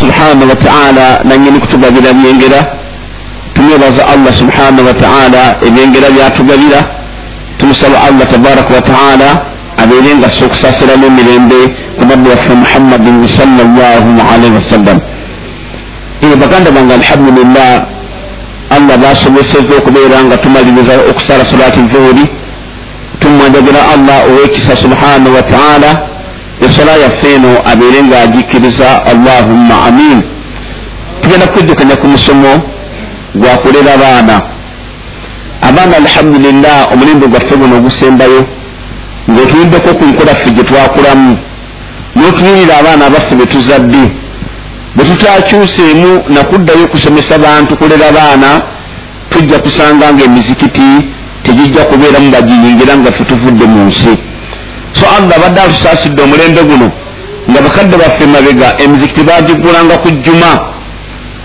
subhanahu wataala nanyini kutugabira byengera tumwebaza allah subhanahu wataala ebyengera byatugabira tumusaba allah tabaraka wataala abeere nga se okusasiramu emirembe ku nabbi waffe muhammadin sallallahu alaihi wasallam baganda bange alhamdulillah allah basoboseza okubeera nga tumaliriza okusala salati zuhuri tumwanjagira allah owekisa subhanahu wataala esola yaffe eno abeere nga agikkiriza allahumma amin tugenda kwejjukanya ku musomo gwakulera baana abaana. Alhamdulillah omulembe gwaffe guno ogusembayo ngaotuliddeko ku nkolaffe gye twakulamu. N'otunulira abaana baffe be tuzadde bwe tutakyuseemu nakuddayo okusomesa bantu kulera baana tujja kusanga nga emizikiti tegijja kubeeramu bagiyingira nga ffe tuvudde mu nsi so allah abadde atusaasidde omulembe guno nga bakadde baffe mabega emizikiti bagigulanga ku jjuma.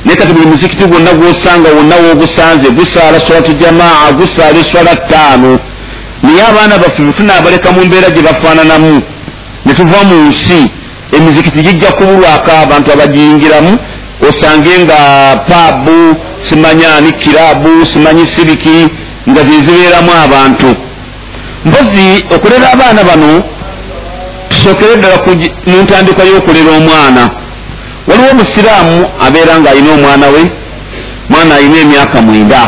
Naye kati buli muzikiti gwonna gwosanga wonna woogusanze gusaala swalatu jamaa gusaala eswala ttaano. Naye abaana baffe bwetunaabaleka mu mbeera gye bafaananamu ne tuva mu nsi emizikiti gijja kubulwako abantu abagiyingiramu. Osange nga paabu simanyani kiraabu simanyi siriki nga zezibeeramu abantu mpozi okulera abaana bano tusookere ddala mu ntandikwa y'okulera omwana. Waliwo omusiraamu abeera nga alina omwana we mwana alina emyaka mwenda.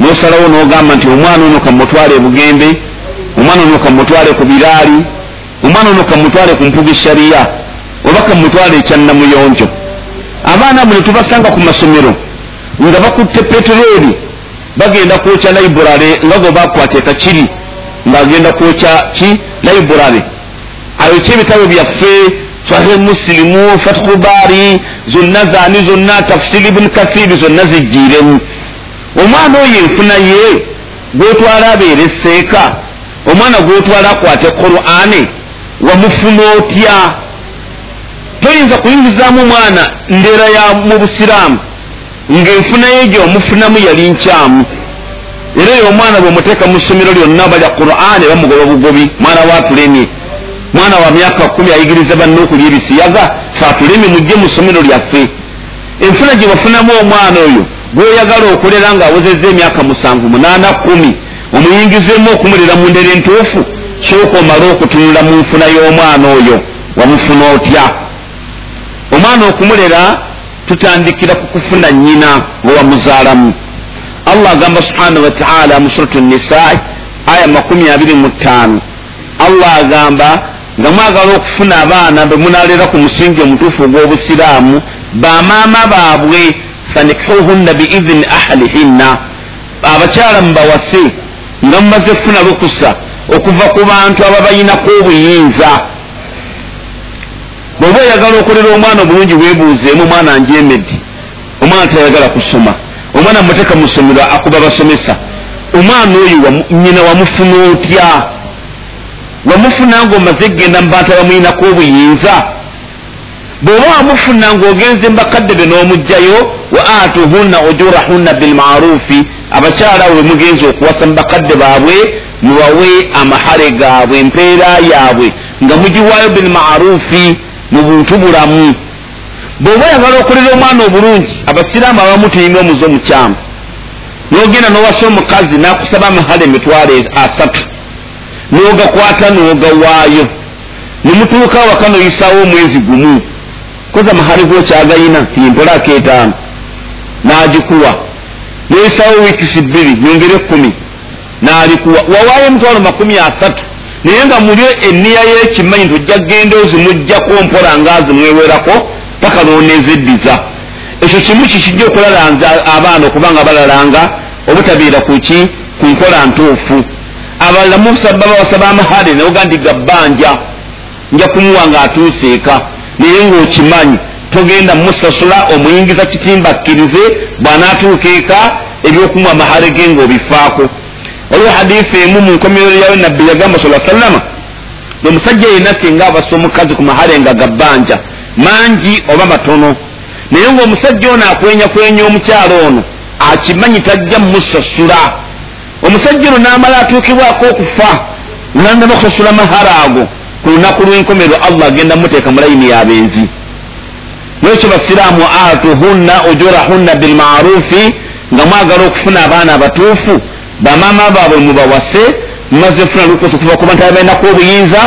Nosalawo n'ogamba nti omwana ono kamutwale ebugembe omwana ono kamutwale ku biraali omwana ono kamutwale ku mpuga eshariya oba kamutwale ekyannamuyonjo abaana buli tubasanga ku masomero nga bakutte peteroli bagenda kwokya laibulare nga gwe bakwata ekakiri ngaagenda kwokya ki? Laibulare ayokya ebitabo byaffe sahih musilimu fathu bari zonna zaani zonna tafsiri ibuni kathiri zonna zijjiiremu. Omwana oyo enfuna ye gwotwala abeera esseeka omwana gwotwala akwate qur'ani wamufuna otya? Toyinza kuyingizaamu omwana ndeera ya mu busiraamu ng'enfuna ye gyomufunamu yali nkyamu era eyo omwana bwemuteeka mu ssomero lyonna balya qur'ani bamugoba bugobi mwana waatulemye mwana wa myaka kumi ayigiriza banne okulya ebisiyaga fe atulemye mujje mu ssomero lyaffe. Enfuna gye wafunamu omwana oyo gwoyagala okulera ng'awezezza emyaka musanvu munaana kumi omuyingizeemu okumulera mu ndera entuufu sooka omale okutunula mu nfuna y'omwana oyo wamufuna otya? Omwana okumulera tutandikira ku kufuna nnyina gwe wamuzaalamu allah agamba subhanahu wataala mu suratu nisai aya makumi abiri mu ttaano allah agamba nga mwagala okufuna abaana be munalera ku musingi omutuufu ogw'obusiraamu bamaama baabwe fanikihuhunna biidhini ahlihinna. Abakyala mubawase nga mumaze kufuna lukusa okuva ku bantu ababayinako obuyinza. Bweoba oyagala okolera omwana obulungi weebuuzeemu omwana njemedi omwana tayagala kusoma omwana muteeka mu ssomero akuba basomesa. Omwana oyo nyina wamufuna otya? Wamufuna ngaomaze kgenda mu bantu abamuyinako obuyinza? Bw'oba wamufuna ng'ogenze mbakadde be n'omugjayo wa atuhunna ujurahunna bilmarufi abakyala we mugenza okuwasa mu bakadde baabwe mubawe amahale gaabwe empeera yaabwe nga mugiwaayo bilmarufi mu buntu bulamu bw'oba oyagala okolera omwana obulungi abasiraamu abamu tulina omuze omukyamu. N'ogenda n'owasa omukazi n'akusaba amahale emitwalo asatu. N'ogakwata n'ogawaayo. Ne mutuuka awaka n'oyisaawo omwezi gumu. Koza amahale gokyagayina timpola akeetaano. N'agikuwa. N'oyisaawo wiikisi bbiri nyongere ekkumi. N'alikuwa. Wawaayo emitwalo makumi asatu. Naye nga muli enniya y'ekimanyi nti ojja kgenda ozimuggyako mpola ngaazimwewerako paka n'oneezeddiza ekyo kimu kikijja okulalanza abaana okubanga balalanga obutabeera ku ki? Ku nkola ntuufu. Abalala musaba bawasaba amahale nawoga nti gabbanja nja kumuwa ng'atuuse eka naye ng'okimanyi togenda musasula omuyingiza kitimba akkirize bw'anaatuuka eka ebyokumuwa amahale ge ng'obifaako. Waliwo hadiisi emu mu nkomerero yawe nabbi yagamba sala sallama omusajja yenna singa abasa omukazi ku mahale nga gabbanja mangi oba matono. Naye ng'omusajja ono akwenyakwenya omukyalo ono akimanyi tajja mumusasula omusajja ono n'amala atuukibwako okufa nandama okusasula mahale ago. Ku lunaku lw'enkomerero allah agenda muteeka mu layini y'abenzi lwekyo basiraamu atuhunna ujurahunna bilmarufi nga mwagala okufuna abaana abatuufu bamaama baabwe mubawase mumaze funa lukusa okuva ku bantu abalinako obuyinza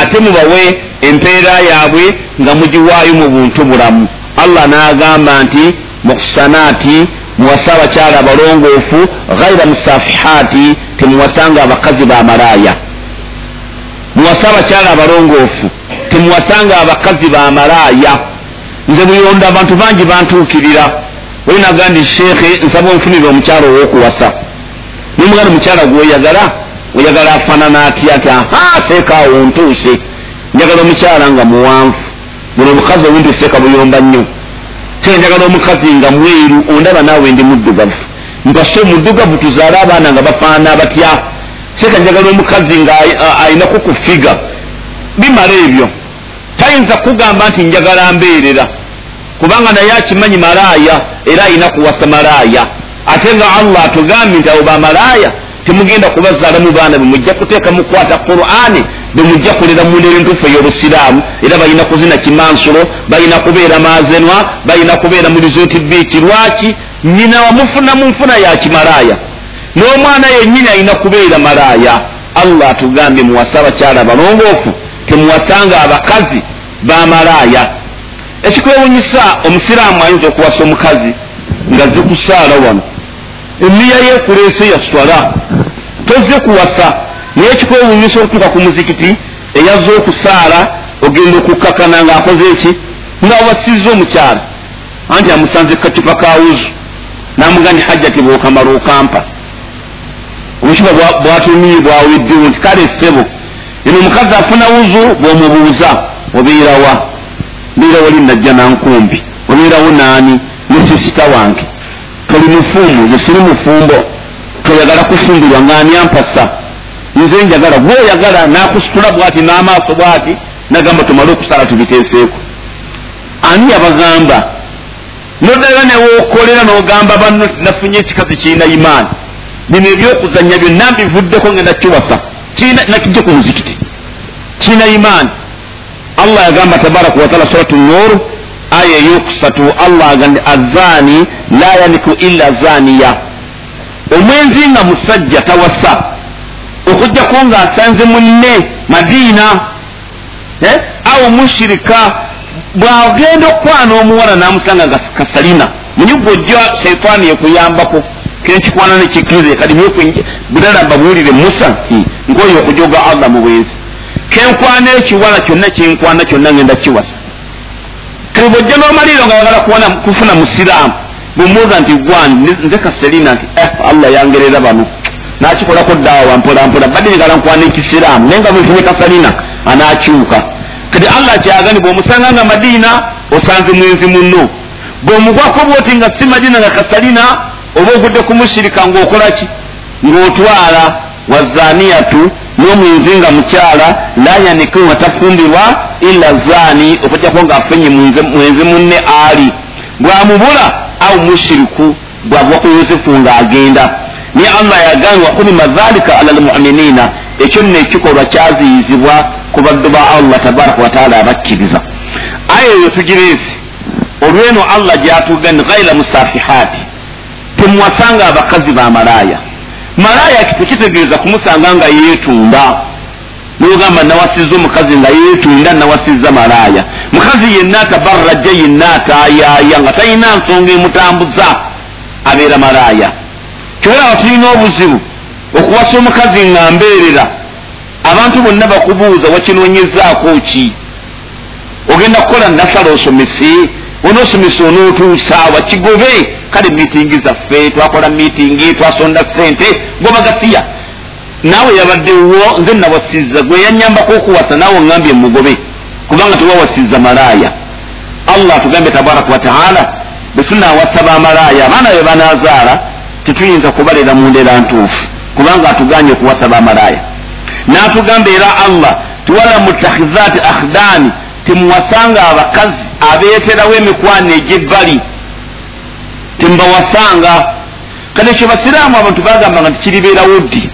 ate mubawe empeera yaabwe nga mugiwaayo mu buntu bulamu. Allah n'agamba nti muhsanaati muwase abakyala abalongoofu ghaira musafihaati temuwasanga abakazi bamalaaya muwase abakyala abalongoofu temuwasanga abakazi bamalaaya nze buyonda abantu bangi bantuukirira. Olinaga ndi sheekhe nsaba onfunire omukyala owokuwasa. Nomugandi mukyala gweoyagala oyagala? Afaanana atya ati aha seekaawo ntuuse njagala omukyala nga muwanvu. Buno omukazi owundi seeka buyomba nnyo. Seeka njagala omukazi nga mweru ondaba naawe ndi muddugavu. Mpase omuddugavu tuzaale abaana nga bafaanana batya? Seeka njagala omukazi nga ayinaku ku figa bimala ebyo. Tayinza kugamba nti njagala mbeerera. Kubanga naye akimanyi malaaya era ayina kuwasa malaaya. Ate nga allah atugambye nti abo bamalaaya temugenda kubazaalamu baana bemujja kuteeka mukwata qur'ani bemujja kulera mundera entuufu ey'obusiraamu era balina kuzina kimansulo balina kubeera mazenwa balina kubeera mu rizoti biiki lwaki? Nyina wamufuna mu nfuna ya kimalaaya. N'omwana yennyini alina kubeera malaaya. Allah atugambye muwase abakyala abalongoofu temuwasanga abakazi bamalaaya ekikwewunyisa omusiraamu ayinza okuwasa omukazi nga zikusaala wano. Emiya yekulese yaswala. Tozze kuwasa naye ekikwewunyisa okutuuka ku muzikiti eyazze okusaala ogenda okukakana ngaakoze eki nga wasiza omukyala. Anti amusanze kacupa kawuzu namuga ndi hajjati bwokamala okampa. Omukiba bwatumiye bwaweddewo nti kale ssebo eno omukazi afuna wuzu bwomubuuza obeerawa mbeera wali najja nankumbi obeerawo naani ne sisita wange. Toli mufumu nze siri mufumbo. Toyagala kufumbirwa ngaani ampasa nze njagala gweoyagala nakusitula bwati n'amaaso bwati nagamba tumale okusala tubiteeseeko. Ani yabagamba? Noddala newokolera n'ogamba banno nafunye ekikazi kirina imaani. Bino ebyokuzanya byonna mbivuddeko ngenda kiwasa nakijja ku muzikiti. Kirina imaani. Allah yagamba tabaraka wataala suratu nur aya eyokusatu allah agambye azaani la yaniku illa zaniya omwenzi nga musajja tawasa okujjako nga asanze munne madiina eh? awo mushirika bwagenda okukwana omuwala namusanga nga kasalina. Munyugojja shaitaani yekuyambako kenkikwana nekikkiriza kadibudala babuulire musa nti nkoyo okujoga allah mu bwenzi. Kenkwana ekiwala kyonna kyenkwana kyonna ngenda kiwasa. Kati bwojja n'omaliro nga yagala kufuna musiraamu bwemubuuza nti gwani nze kaselina nti eh, allah yangerera bano nakikolako ddaawa mpolampola badde njagala nkwana ekisiraamu. Naye nga bwefunye kasalina anakyuka kati allah kyagani bw'omusanga nga madiina osanze mwenzi munno. Bw'omugwako bwoti nga si madiina nga kasalina oba ogudde kumushirika ng'okolaki ng'otwala wazaniyatu n'omwenzi nga mukyala la yaniku nga tafumbirwa illa zaani okujjako ng'afunye mwenzi munne ali. Bwamubula au mushiriku bwava ku yusufu ng'agenda naye allah yagambye wakulima dhalika ala lmuminina ekyo nno ekikolwa kyaziyizibwa ku baddu ba allah tabaraka wataala abakkiriza aya eyo tugireese olweno allah gyatugani ghaira musafihaati temuwasanga abakazi ba malaaya malaaya tekitegeeza kumusanga nga yeetunda nogamba nawasiza omukazi nga yeetunda nawasiza malaaya mukazi yenna atabarajja yenna atayaaya nga talina nsonga emutambuza. Abeera malaaya kyolaba tulina obuzibu okuwasa omukazi nga mbeerera abantu bonna bakubuuza wakinoonyezaako ki? Ogenda kukola nasala osomese onoosomesa onootuusa wakigobe? Kale miitingi zaffe twakola miitingi twasonda sente gobagasiya naawe yabaddewo nze nawasiza gwe yanyambako okuwasa naawe oŋambye mugobe kubanga tewawasiza malaaya. Allah atugambye tabaraka wataala bwe tunawasa bamalaaya abaana be banazaala tetuyinza kubalera mu ndeera ntuufu kubanga atuganye okuwasa bamalaaya n'atugamba era allah tiwala mutakhidhaati akhdaani temuwasanga abakazi abeeterawo emikwano egy'ebbali. Tembawasanga kati ekyo basiraamu abantu bagambanga nti kiribeerawo ddi?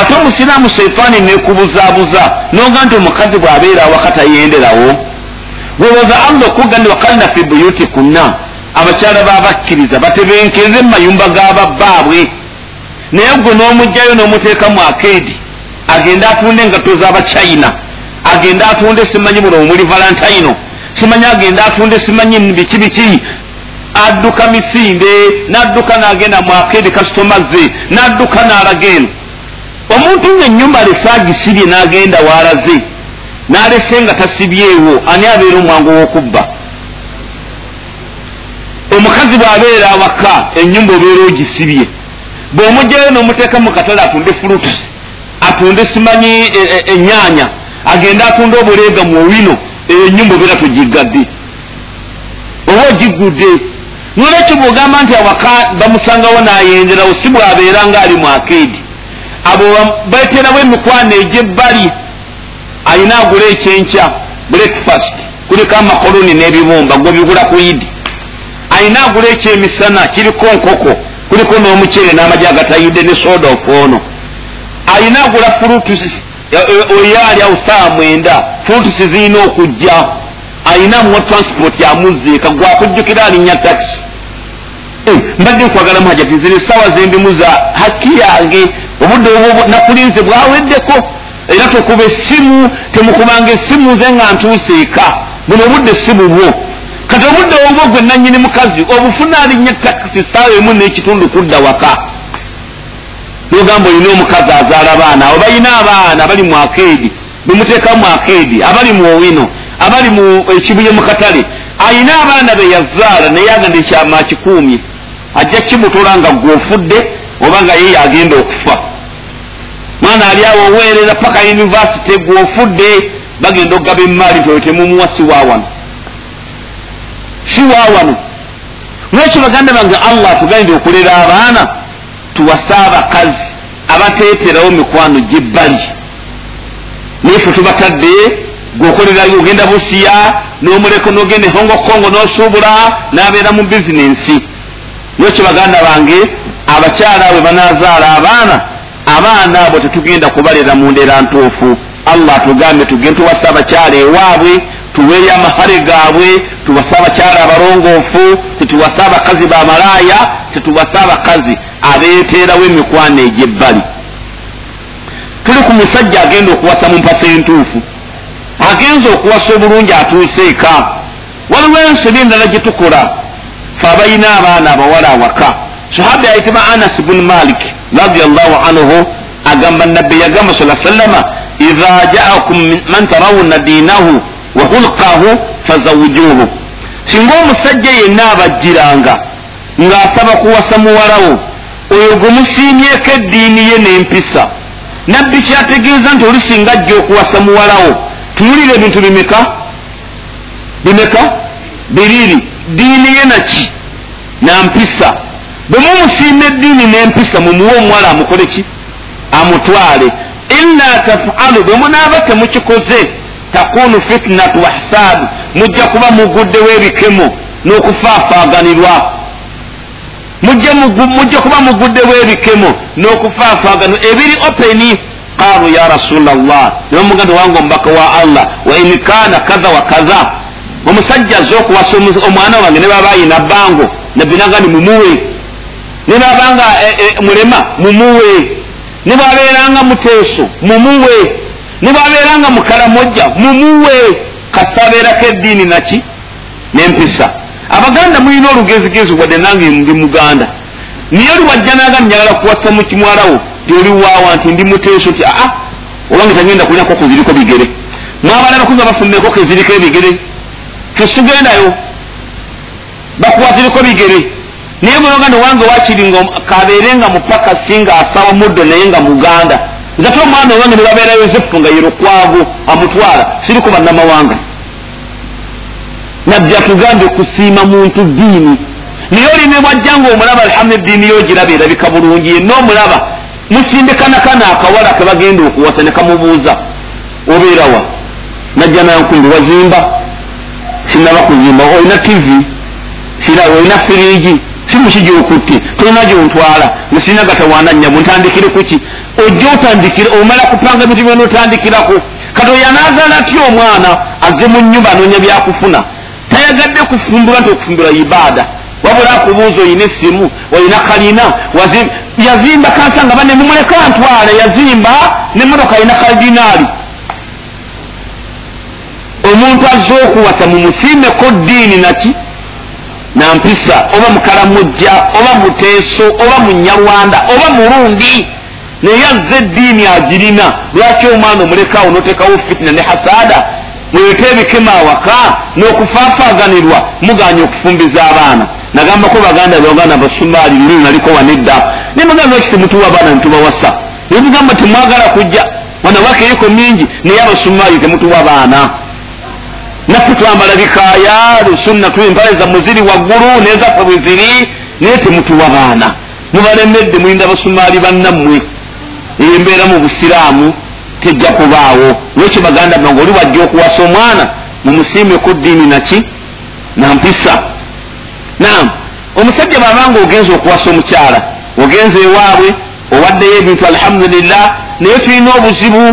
Ate omusiraamu sheitaani nekubuzaabuza noga nti omukazi bw'abeera awaka tayenderawo webaza allah okugandi wakalina fi buyutikunna abakyala babakkiriza batebenkeze mu mayumba g'ababbaabwe naye gwe n'omugjayo n'omuteeka mu akeedi agende atunde engatto z'abachina agende atunde simanyi buno omuli valentino simanyi agende atunde simanyi biki biki. Adduka misinde n'adduka n'agenda mu akeedi kasitoma ze n'adduka n'alaga eno. Omuntu ngaenyumba alese agisibye n'agenda waalaze n'alese nga tasibyewo ani abeera omwangu w'okubba omukazi bw'abeera awaka enyumba obeera ogisibye. Bw'omugjayo n'omuteeka mu katale atunde fulutusi atunde simanyi enyaanya e, e, agende atunde obuleega mu owino eyo enyumba obeera togigadde oba ogigudde? Nolwekyo bwogamba nti awaka bamusangawo n'ayenjerawo si bw'abeera ng'ali mu akeedi abo beterawo emikwano egy'ebbali ayina agula ekyenkya breakfast. Kuliko amakoloni n'ebibumba gwe bigula ku idi ayina agula ekyemisana kiriko nkoko kuliko n'omuceere n'amagi agatayidde ne soda ofoono ayina agula frutusi oyaali awo saa mwenda frutusi zirina okujja. Ayina muwa transport amuziika gwakujjukira alinnya taxi. Eh, mbadde nkwagala muhajati ziri essaawa zendimu za hakki yange. Obudde obwo nakulinze bwaweddeko. Era tokuba essimu temukubanga essimu ze nga ntuuse eka. Buno obudde si bubwo kati obudde obwo gwe nanyini mukazi obufuna alinnya takisi saawa emu n'ekitundu kudda waka. Nogamba olina omukazi azaala baana abo balina abaana abali mu akeedi bemuteeka mu akeedi abali mu owino abali mu ekibuye mu katale. Ayina abaana be yazaala naye agenda ekyama akikuumye ajja kimutola nga gweofudde oba nga ye yagenda okufa. Mwana ali awo oweerera paka univesity gweofudde bagenda okugaba emaali nti oyo siwawano siwawano lwekyo baganda bange allah atugambye okulera abaana? Tuwase abakazi abateeterawo mikwano gyebbali naye fe tubatadde gweokolerayo ogenda busiya n'omuleko n'ogenda ehongokongo n'osuubula n'abeera mu bizinensi. Lwekyo baganda bange abakyala bwe banaazaala abaana abaana abo tetugenda kubalera mu ndeera ntuufu. Allah atugambye tugende tuwasa abakyala ewaabwe tuweeyo amahale gaabwe tuwase abakyala abalongoofu tetuwase abakazi bamalaaya tetuwase abakazi abeeteerawo emikwano egy'ebbali. Tuli ku musajja agenda okuwasa mu mpasa entuufu. Agenza okuwasa obulungi atuuse eka. Waliwo ensobi endala gye tukola. Fe abalina abaana abawala awaka. Sahabi ayitibwa anas bunu malik radiallahu anhu agamba nabbi yagamba sa sallama idha jaakum man tarawuna diinahu wa hulkahu fazawujuhu singa omusajja yenna abajjiranga ng'asaba kuwasa muwalawo oyo gwe musiimyeko eddiini ye n'empisa. Nabbi kyategeeza nti olusinga ajja okuwasa muwalawo tuwulire ebintu bimeka? Bimeka? Bibiri diini ye naki nampisa bwe mumusiima eddiini n'empisa mumuwe omuwala amukole ki? Amutwale. Illa tafalu bwe munaaba temukikoze takunu fitinatu wahsaabu mujja kuba muguddewo ebikemo n'okufaafaganirwa mujja kuba muguddewo ebikemo n'okufaafaganirwa ebiri openi qaalu ya rasula llah nebamuganda wange omubaka wa allah wain kana kaza wa kaza omusajja azze okuwasa omwana wange ne baba ayina bango nabinagani mumuwe. Ne babanga e, e, mulema mumuwe. Ne bwabeeranga muteeso mumuwe ne bwabeeranga mukalamojja mumuwe kasabeerako eddiini naki? Nempisa abaganda mulina olugezigezi wadde nange ndi muganda. Niye oli wajja naga njagala kuwasa mu kimwalawo tyoliwawa nti ndi muteeso ti aa obange tagenda kulina koko ziriko bigere. Mwabalala kuza bafuna enkoko eziriko ebigere. Tetugendayo bakuwa ziriko bigere. Naye muloganda owange wakiri nga kabeere nga mupakasi nga asawa muddo naye nga muganda nzate omwana owange nebabeera yosefu nga yerokwago amutwala siriko bannamawanga. Nabbi atugambye kusiima muntu ddiini. Naye olina bwajja nga omulaba alhamdu eddiini yo giraba erabika bulungi yenna omulaba musindikanakana akawala kebagenda okuwasa nekamubuuza obeerawa najja nankumbi wazimba? Sinaba kuzimba olina siraba olina firiji simuki gyokutte tolina gyontwala musirina gatawana nyamu ntandikire kuki ojja otandikire omala kupanga bintu byona otandikirako katoyo yanazaala atya omwana aze mu nyumba anoonya byakufuna? Tayagadde kufumbula nti okufumbula ibaada. Wabula akubuuza oyina essimu oyina kalina yazimba kansa nga bane mumuleka ntwala yazimba nemotoka ayina kadinaali omuntu azze okuwasa mumusiimeko ddiini naki nampisa oba mukalamujja oba muteeso oba munyarwanda oba mulundi naye azze eddiini agirina. Lwaki omwana omulekaawo notekawo fitina ne hasaada? Muleke ebikema awaka n'okufaafaganirwa muganya okufumbiza abaana. Nagambako baganda baganda basumaali luli naliko wanedda. Nemugamba eki temutuwa abaana nitubawasa nemugamba temwagala kujja. Wanawaka eriko mingi naye abasumaali temutuwa baana naffe twambala bikaaya lusunna tu empale zammwe ziri waggulu nezaffe bwe ziri naye temutuwa baana. Mubalemedde mulinda basumaali bannammwe embeera mu busiraamu tejja kubaawo. Lwekyo baganda bange oli wajja okuwasa omwana mumusiimeku ddiini naki nampisa nam omusajja babanga ogenza okuwasa omukyala ogenza ewaabwe owaddeyo ebintu alhamdulillah naye tulina obuzibu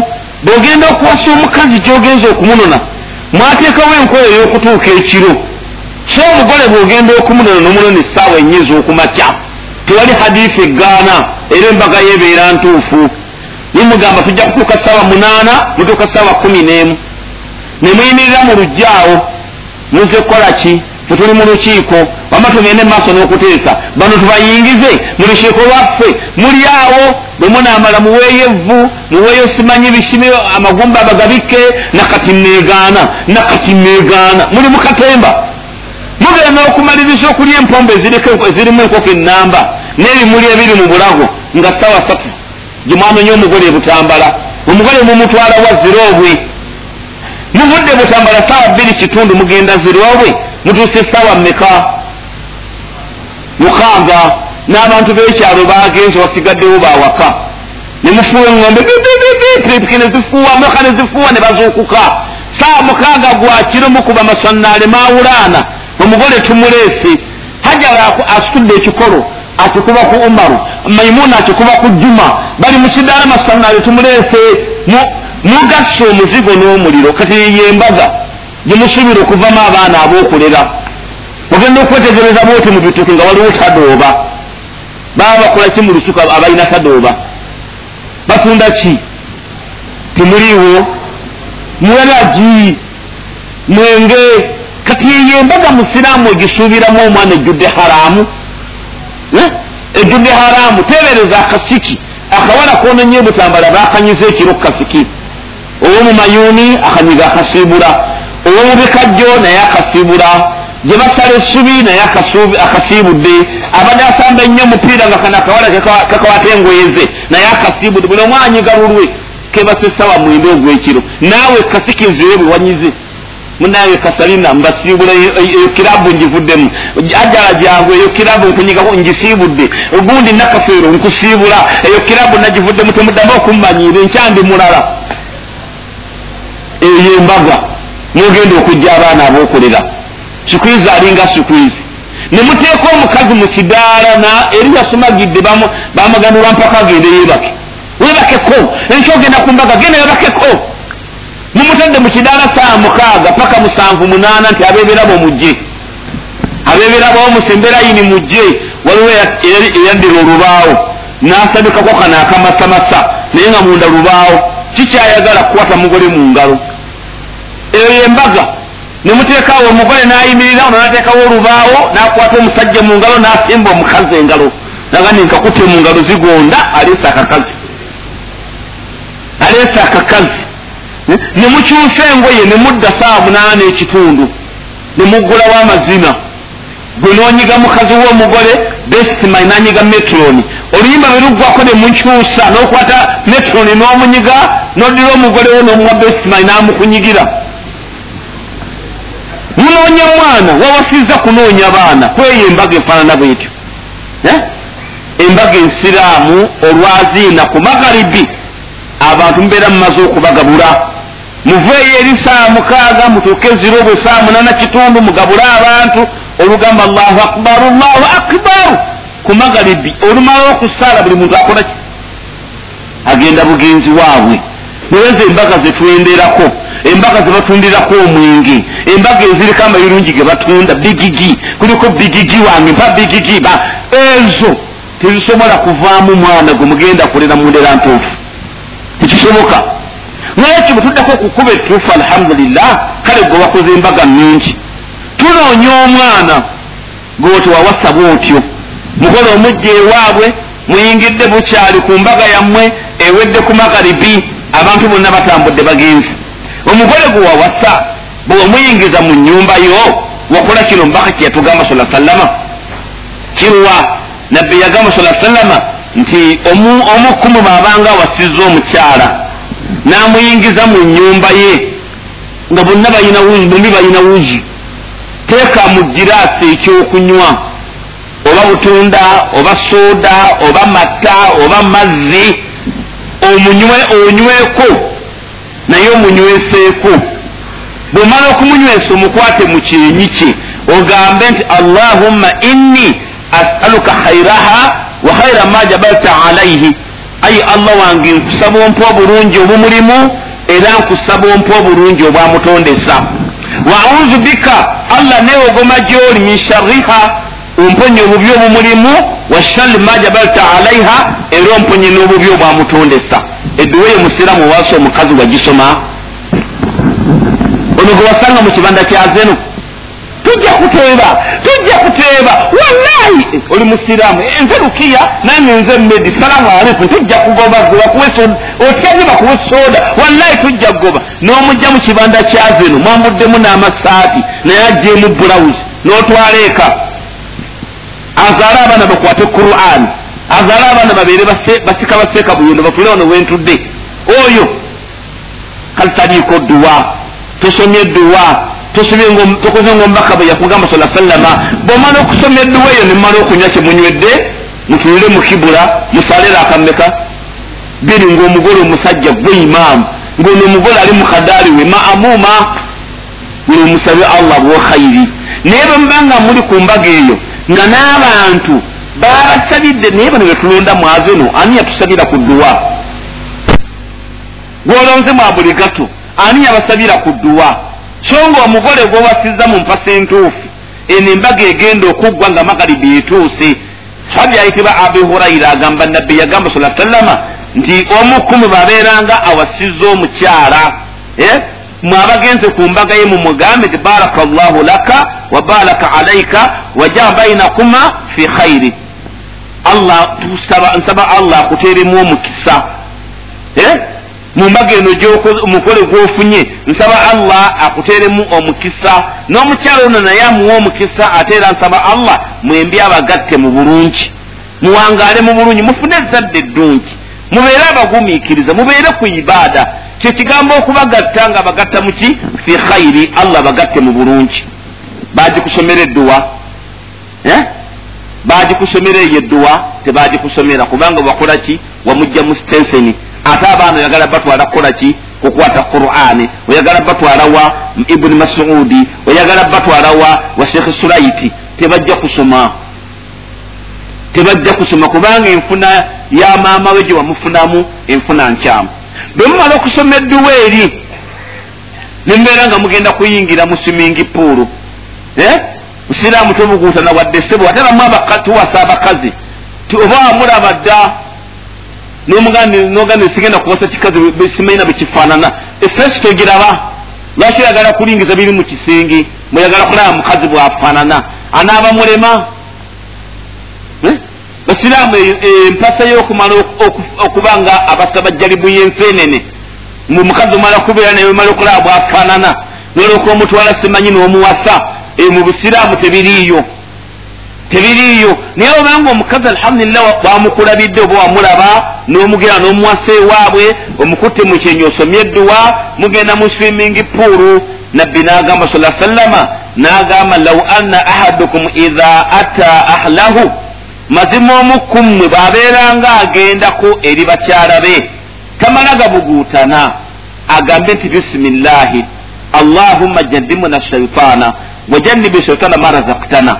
bwogenda okuwasa omukazi gyogenza okumunona mwateekawo enkola ey'okutuuka ekiro so omugole bwogenda okumunona nomunona essaawa enye ez'okumakya tewali hadiisi egaana era embaga yebeera ntuufu nimugamba tujja kutuuka saawa munaana mutuuka saawa kumi n'emu. Nemuyimirira mu lujjaawo muze kukola ki? Tetuli mu lukiiko. Wama tugende mumaaso n'okuteesa. Bano tubayingize mu lukiiko lwaffe. Muli awo bwe munaamala muweeyo evvu muweeyo simanyi bishimi amagumba abagabike nakati neegaana nakati neegaana muli mu katemba. Mugenda okumaliriza okulya empombe ezirimu enkoko enamba n'ebimuli ebiri mu bulago nga sawa satu gyemwanonye omugole butambala. Omugole mumutwala wa zirobwe muvudde butambala sawa bbiri kitundu mugenda zirobwe mutuuse sawa mmeka? Mukaaga n'abantu b'ekyalo bagenze wasigaddewo bawaka nemufuuwa eŋŋombe pipiki nezifuuwa moka nezifuuwa ne bazuukuka. Saa mukaaga gwakiro mukuba maswannaale mawulaana omugole tumuleese. Hajala asitudde ekikolo akikuba ku umaru maimuna akikuba ku juma. Bali mukidaala maswannaale tumuleese. Mugasse omuzigo n'omuliro kati yembaga gyemusuubira okuvamu abaana ab'okulera. Ogenda okwetegereza bwoti mu bituki nga waliwo tadooba baba bakola ki mu lusuku abalina tadooba batunda ki? Temuliiwo mwelagi mwenge? Kati yeyo embaga musiraamu egisuubiramu omwana ejjudde haramu ejjudde haramu tebereza akasiki akawala kononye butambala bakanyiza ekiro kukasiki owomumayuuni akanyiga akasiibula owomubikajjo naye akasiibula gye basala essubi naye akasiibudde. Abadde asamba ennyo omupiira nga kana akawala kakawata engoyeze naye akasiibudde. Buli omu anyiga lulwe kebasa esawa mwenda ogwekiro. Naawe kasiki nziwe bwe wanyize. Munaye kasalina mbasiibula eyo kirabu ngivuddemu ajala jangu eyo kirabu nkunyigako ngisiibudde ogundi nakafeero nkusiibula eyo kirabu nagivuddemu temuddamu okummanyiira enkyandi mulala. Eyo embaga mugenda okujja abaana ab'okulera sikwizi alinga sikwizi nemuteeka omukazi mu kidaala eri yasomagidde bamuganulwa mpaka agende yebake webakeko enky ogenda kumbaga genda webakeko mumutadde mu kidaala saa mukaaga paka musanvu munaana nti abebirabo mujje. Abebirabo omusemberayini mujje. Waliwo eyaddira olubaawo. Nasabikako kana akamasamasa naye nga munda lubaawo. Kikyayagala kukwata mugole mu ngalo. Eyo yembaga nemuteekawo omugole nayimirira ono nateekawo olubaawo nakwata omusajja mu ngalo nasimba omukazi engalo. Nagandi nkakutte mu ngalo zigonda aleese akakazi. Aleese akakazi. Nemukyusa engoye nemudda saawa munaana ekitundu. Nemugulawo amazina gwe nonyiga mukazi w'omugole bestimai nanyiga metroni oluyimba lweluggwako nemukyusa nokwata metroni n'omunyiga nodira omugolewo nomuwa bestimai namukunyigira munoonya mwana wawasiza kunoonya baana. Kweyo embaga efaanana bwetyo. Embaga ensiraamu olwaziina ku magharibi. Abantu mubeera mumaze okubagabula. Muveeyo eri saa mukaaga mutuuke ziro bwe saa munana kitundu mugabule abantu. Olugamba allahu akbar allahu akbar. Ku magharibi olumala okusaala buli muntu akola ki? Agenda bugenzi waabwe. Nayenze embaga zetwenderako embaga zebatundirako omwenge. Embaga eziriko amayirungi ge batunda. Bigigi. Kuliko bigigi wange. Mpa bigigi. Ba ezo tezisobola kuvaamu mwana gwe mugenda kulera mundera ntuufu. Tekisoboka. Naekyo bwetuddako okukuba etuufu alhamdulillah kale gwe wakoze embaga nyingi tunoonya omwana gwe tewawasa bwotyo. Mukole omujja ewaabwe muyingidde bukyali ku mbaga yammwe ewedde ku magaribi abantu bonna batambudde bagenzi omugole gwe wawasa bwemuyingiza mu nyumba yo wakola kino mbaka kyeyatugamba sala sallama kirwa nabbi yagamba sala sallama nti omukumu baabanga awasizza omukyala n'amuyingiza mu nyumba ye nga bonna balina wuzi bombi balina wuzi teeka mu giraasi ekyokunywa oba butunda oba sooda oba matta oba mazzi omunywe onyweko naye omunyweseeko bwomala okumunywesa omukwate mu kyenyi kye. Ogambe nti allahumma inni asaluka khairaha wa khaira ma jabalta alaihi ayi allah wange nkusaba ompa obulungi obumulimu era nkusaba ompa obulungi obwamutondesa. Wa auzu bika allah newogoma gyoli min sharriha omponye obubi obumulimu wa sharri ma jabalta alaiha era omponye n'obubi obwamutondesa edduwa eyo musiramu owaasi omukazi wagisoma. Ono gwe wasanga mu kibanda kyazeno tujja kuteeba tujja kuteeba. Wallahi! Oli musiraamu nze lukiya nange nze medi salaamu aleikum tujja kugoba otyaze bakuwe soda wallahi tujja kugoba. N'omujja mu kibanda kyazeno mwamuddemu n'amasaati naye ajjeemu bulawuzi n'otwala eka azaale abaana bakwate quran azaale abaana babeere basika baseeka buyendo batule wano wentudde. Oyo kale taliiko dduwa tosomye dduwa tokoze nga omubaka bwe yakugamba sala sallama bwomala okusoma edduwa eyo nemumala okunywa kyemunywedde mutulire mu kibula musalire akammeka. Biri ngaomugole omusajja gwe imaamu ngaono omugole ali mukadaali we maamuma buli omusabe allah bwokhairi naye bwemubanga muli ku mbaga eyo nga n'abantu babasabidde naye bano betulonda mwazeno ani yatusabira ku dduwa? Gwolonze mwa buli gato ani yabasabira ku dduwa? So nga omugole gwowasizza mu mpasa entuufu eno embaga egenda okuggwa nga magalibi etuuse sabi ayitibwa abi hurayira agamba nabbi yagamba sa sallama nti omukumu babeeranga awasizza omukyala mwabagenze ku mbaga ye mumugambe nti baraka llahu laka wa baraka alaika waja bainakuma fi khairi allah nsaba allah akuteeremu omukisa. Mumbaga eno omukole gwofunye nsaba allah akuteeremu omukisa. N'omukyalo ono naye amuwa omukisa ate era nsaba allah mwembi abagatte mu bulungi. Muwangaale mu bulungi mufune ezadde eddungi. Mubeere abagumiikiriza mubeere ku ibaada. Kyekigambo okubagatta nga bagatta muki fi khairi allah bagatte mu bulungi. Bagikusomera edduwa bagikusomera eyo edduwa tebagikusomera kubanga wakola ki? Wamujja mu stenseni ate abaana oyagala batwala kukola ki? Kukwata qur'ani oyagala batwala wa ibuni masudi oyagala batwala wa wa shekhe sulaiti tebajja kusoma. Tebajja kusoma. Kubanga enfuna ya maama we gye wamufunamu enfuna nkyamu. Bwe mumala okusoma edduwa eri nemubeera nga mugenda kuyingira mu swimingi puulu musiraamu tobuguutana wadde sebo ate bamu tuwasa abakazi oba wamulaba dda nogamba sigenda kuwasa kikazi simaina bwekifaanana efesi togiraba lwaki oyagala kulingiza biri mu kisenge mweyagala kulaba mukazi bwafaanana? Anaaba mulema? Basiraamu empasa yokumala okuba nga abasaba jalibu yensenene mukazi omala kubeera naye omala okulaba bwafaanana. Noloka omutwala simanyi n'omuwasa mu busiraamu tebiriiyo. Tebiriiyo. Naye obanga omukazi alhamdulillah wamukulabidde oba wamulaba n'omugenda n'omuwasa ewaabwe omukutte mu kyenyi osomye edduwa mugenda mu swimming pool. Nabbi n'agamba sala sallama n'agamba law anna ahadukum idha ata ahlahu. Mazima omukummwe bw'abeeranga agendako eri bakyala be. Tamala gabuguutana. Agambe nti bisimillahi allahumma jannibna shaitaana wajannibi shaitaana ma razaktana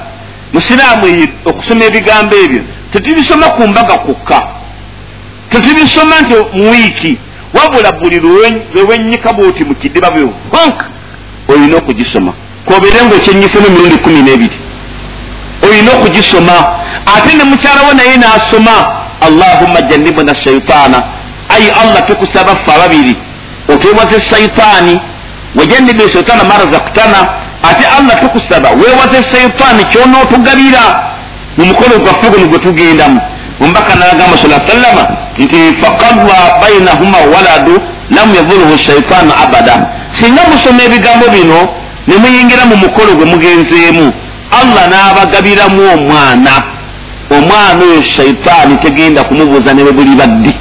musiraamu okusoma ebigambo ebyo tetubisoma ku mbaga kukka. Tetubisoma nti mu wiiki wabula buli lwewenyika bwoti mu kidiba bwe honka olina okugisoma kobere nga okyenyisemu emirundi kumi n'ebiri. Olina okugisoma ate ne mukyalawo naye n'asoma allahumma janibuna shaitaana ayi allah tukusaba ffe ababiri. Otwewaze shaitaani wajanibi shaitaana marazaktana ate allah tukusaba. Wewaze shaitaani kyonootugabira mu mukolo gwaffe guno gwe tugendamu. Omubaka nagamba sa sallama nti fakadwa bainahuma waladu lam yadhuruhu shaitaanu abada. Singa musoma ebigambo bino ne muyingira mu mukolo gwe mugenzeemu allah n'abagabiramu omwana. Omwana oyo shaitaani tegenda kumubuuza ne bwe buli baddi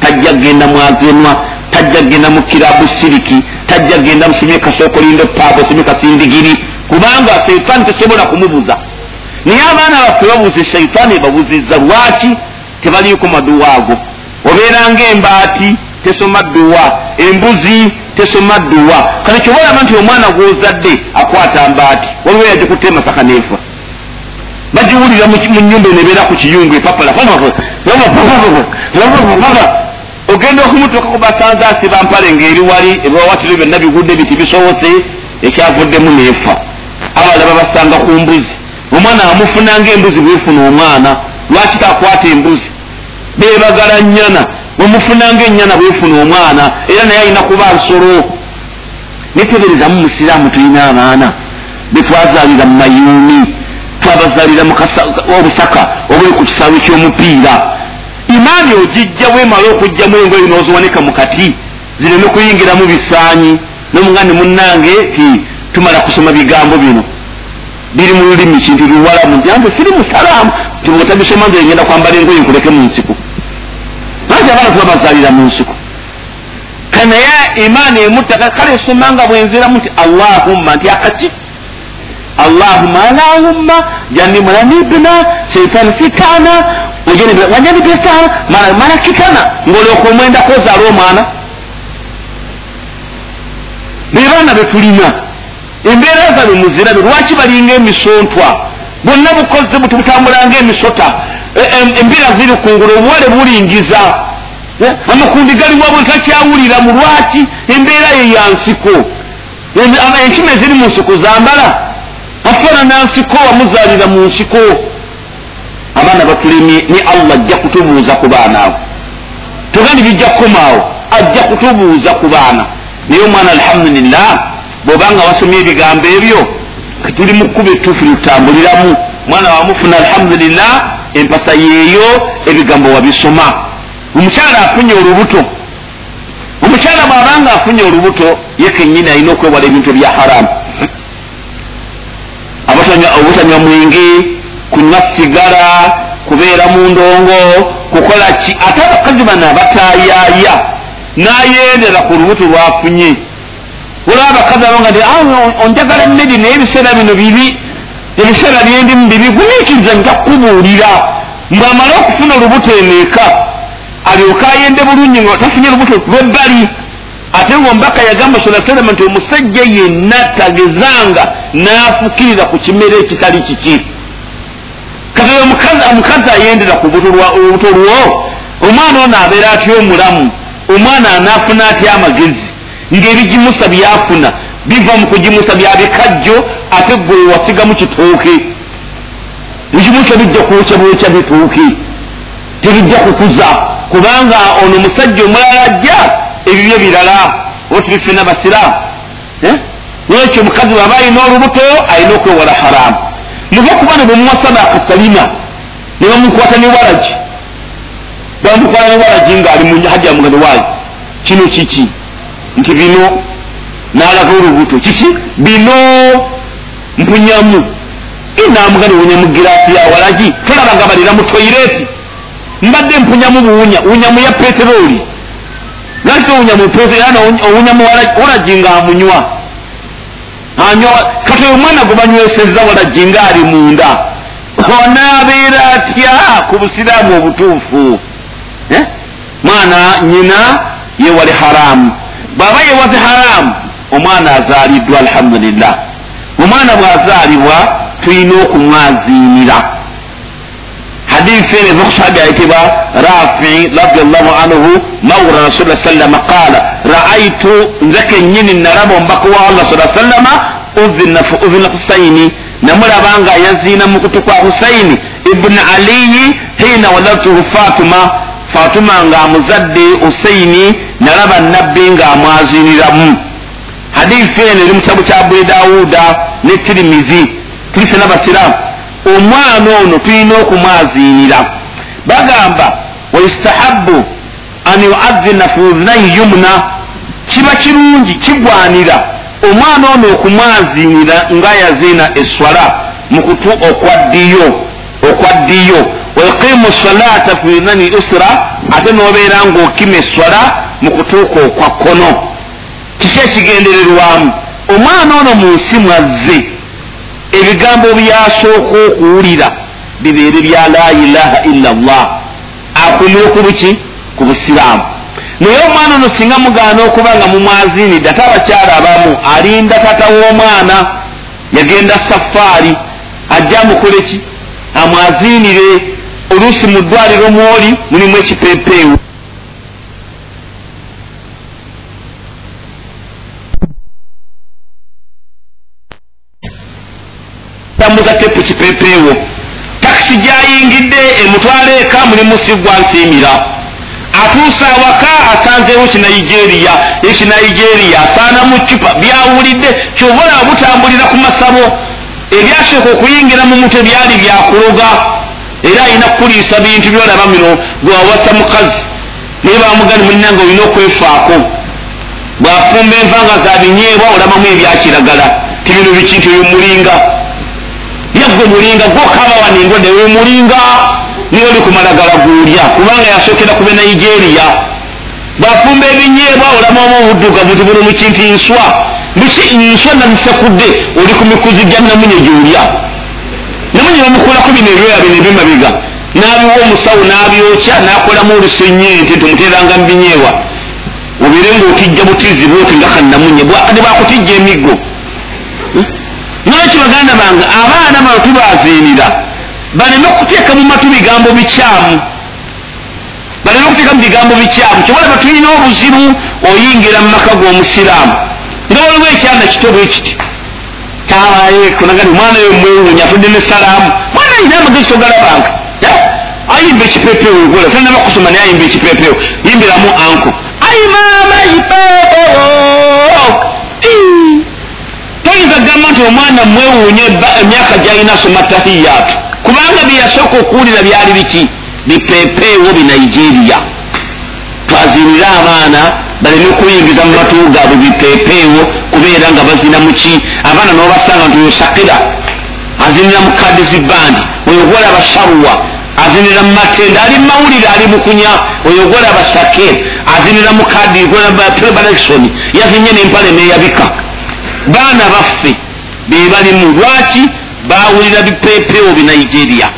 tajja kgenda mwazenwa tajja kgenda mu kirabu siriki tajja kgenda musomye kasookolindo paapa osomye kasindigiri kubanga shaitaani tesobola kumubuza. Naye abaana baffe babuuze shaitaani babuzizza lwaki tebaliiko maduwa ago? Obeera ngaembaati tesoma dduwa embuzi tesoma dduwa. Kale kyobalaba nti omwana gwozadde akwata mbaati waliwo yajja kutta emasaka neefa bagiwulira mu nyumba enebeera ku kiyungu epapala ogenda okumutuuka ku basanze asiba mpale ngaeri wali ebiwawatiro byonna bigudde biti bisobose ekyavuddemu neefa abalaba basanga ku mbuzi. Omwana amufuna ngaembuzi bwefuna omwana lwaki takwata embuzi? Bebagala nyana bwemufuna ngaenyana bwefuna omwana era naye alina kuba nsolo. Neteberezamu musiraamu tulina abaana betwazalira mu mayuuni twabazalira obusaka obuli ku kisaawe ky'omupiira imaani ogijja wemala okugjamu engoyi noziwanika mu kati zireme kuyingiramu bisaanyi nomugandi munnange ti tumala kusoma bigambo bino. Biri mu lulimi kintu luwalamu nti anze siri musalaamu ti bwotabisoma nze ngenda kwambala engoyi nkuleke mu nsiko lwaki abaana tubabazalira mu nsiko kanaye imaani emuttaka kale esoma nga bwenziramu nti allahumma nti akaki allahumma allahumma janibunanibna shaitani fitana wajanibestana malakitana ngaolyoka omwendako ozaala omwana bebaana betulina. Embeera zabe muzirabe lwaki balinga emisontwa bwonna bukoze buti butambulanga emisota embira ziri kungulu obuwale bulingiza. Amakundi galiwo bwe takyawulira mu lwaki embeera ye yansiko enkima eziri mu nsiko zambala. Afaanana nsiko wamuzaalira mu nsiko abaana batulemye ne allah ajja kutubuuza ku baana abo. Togandi bijja kukomaawo ajja kutubuuza ku baana. Naye omwana alhamdulillah bwobanga wasomye ebigambo ebyo tuli mu kkuba ettuufu litambuliramu mwana wamufuna alhamdulillah empasa yeeyo ebigambo wabisoma. Omukyala afunye olubuto. Omukyala bwabanga afunye olubuto ye kenyini alina okwewala ebintu ebya haramu. Obutanywa mwenge kunywa sigala kubeera mu ndongo kukola ki? Ate abakazi bano abatayaya nayendera ku lubuto lwafunye olaba abakazi abo nga ti onjagala emmedi naye ebiseera bino bibi ebiseera byendimu bibi gumiikiriza nja kukubuulira. Mbwamale okufuna olubuto eneeka alyoke ayende bulungi nga tafunye olubuto lwebbali ate ngaombaka yagamba sala salama nti omusajja yenna tagezanga n'afukirira ku kimere ekitali kiki kati omukazi ayendera ku olubuto lwo omwana ono abeera atya omulamu? Omwana anaafuna atya amagezi? Ng'ebigimusa byafuna. Biva mu kugimusa bya bikajjo ate gwe wasigamu kitooke bigimusa bijja kwokya bwokya bituuke tebijja kukuza. Kubanga ono omusajja omulala ajja ebibyo birala. Otubifena basiraamu nekyo omukazi waba alina olubuto alina okwewala haramu muva kuba ne bwemuwasaba akasalina ne bamukwata ne walagi bamukwata ne walagi ngaali mu hajja mugendo waayo kino kiki? Nti bino nalaga olubuto. Kiki? Bino mpunyamu. Namugani wunya mu girasi ya walagi tolabaga balira mu toireti mbadde mpunyamu buwunya wunyamu ya peteroli. Lwaki towunyamu peteroli? Owunyamu walagi nga amunywa kati omwana gwe banywesezza walagi nga ali munda onaabeera atya ku busiraamu obutuufu? Mwana nyina yewali haramu bwaba yewaze haramu omwana azaaliddwa hadithi ene eva kusahabi ayitibwa rafi radiallahu anhu mawura rasula sallama qala raaitu nze kenyini naraba omubaka wa allah sa sallama udhina husaini namulaba nga yaziina mu kutu kwa husaini. Ibuni aliyi hina waladtuhu fatuma fatuma nga amuzadde husaini nalaba nabbi nga amwaziniramu hadithi eno eri mu kitabu kya abu dawuda ne tirimizi tulise n'abasiraamu omwana ono tulina okumwaziinira bagamba waistahabu an yuadhina fi udhinayi yumna kiba kirungi kigwanira. Omwana ono okumwaziinira nga yaziina eswala mu kutu okwaddiyo okwaddiyo waiqimu salata fi udhinayi usra ate n'obeera ng'okima eswala mu kutuuka okwa kkono. Kiki ekigendererwamu? Omwana ono mu nsi mwazze ebigambo byasooka okuwulira bibeere bya la ilaha illa llah akumire ku buki ku busiraamu naye omwana ono singa mugaana okuba nga mumwazinidde ate abakyala abamu alinda tata w'omwana yagenda safaari ajja amukole ki? Amwazinire oluusi mu ddwaliro mwoli mulimu ekipeepeewu. Tambuza tepu kipeepeewo takisi gyayingidde emutwala eka mulimu sigwa nsiimira atuusa awaka asanzeewo kinaigeria ekinaigeria asaana mu cupa byawulidde kyobola butambulira ku masabo. Ebyasooka okuyingira mu mutwe byali byakuloga era alina kukuliisa bintu byolaba bino gwawasa mukazi. Naye bamugani mulinanga olina okwefaako bwafumba envanga za binyeebwa olabamu ebyakiragala tibino bikintu byumulinga yagwe mulinga gwokaba wano endwadde wemulinga niyo oli kumalagala gulya kubanga yasookera kube nigeria. Bwafumba ebinyeebwa olabamu obuddugavu ti buno mukintu nswa. Biki nswa nazisekudde oli ku mikuzi gya namunye gyolya namunye bamukolako bino ebyoya bino ebyemabiga n'abiwa omusawo n'abyokya n'akolamu olusenyente tumuteranga mu binyeebwa. Obeere ngaotijja butizi bwoti nga kannamunye ne bakutijja emiggo nolwekyo baganda bange abaana bano tubaziinira baleme okuteeka mu matu bigambo bikyamu baleme okuteeka mu bigambo bikyamu kyobalaba tulina obuzibu oyingira mu maka g'omusiraamu nga waliwo ekyana kito bwe kiti kyabayekonagani omwana yo mwewuunya atudde ne salaamu. Mwana ayina amagezi togalabanga ayimba ekipepewo gola tanaba kusoma naye ayimba ekipepewo yimbiramu anko ai maama ipepewo toyinza kugamba nti omwana mwewuunye emyaka gyalina asoma tahiyaatu kubanga byeyasooka okuwulira byali biki? Bipepeewo binaigeria twazinire abaana baleme okuyingiza mu matu gaabwe bipepeewo kubeera nga bazina muki abaana nobasanga nti osakira azinira mu kadisi bandi oyogola abasharuwa azinira mu matenda ali mumawulire ali mukunya oyogola abasake azinira mu kadi prebalekson yazinye nempale neyabika. Baana baffe bebalimu lwaki bawulira bipepeewo binigeria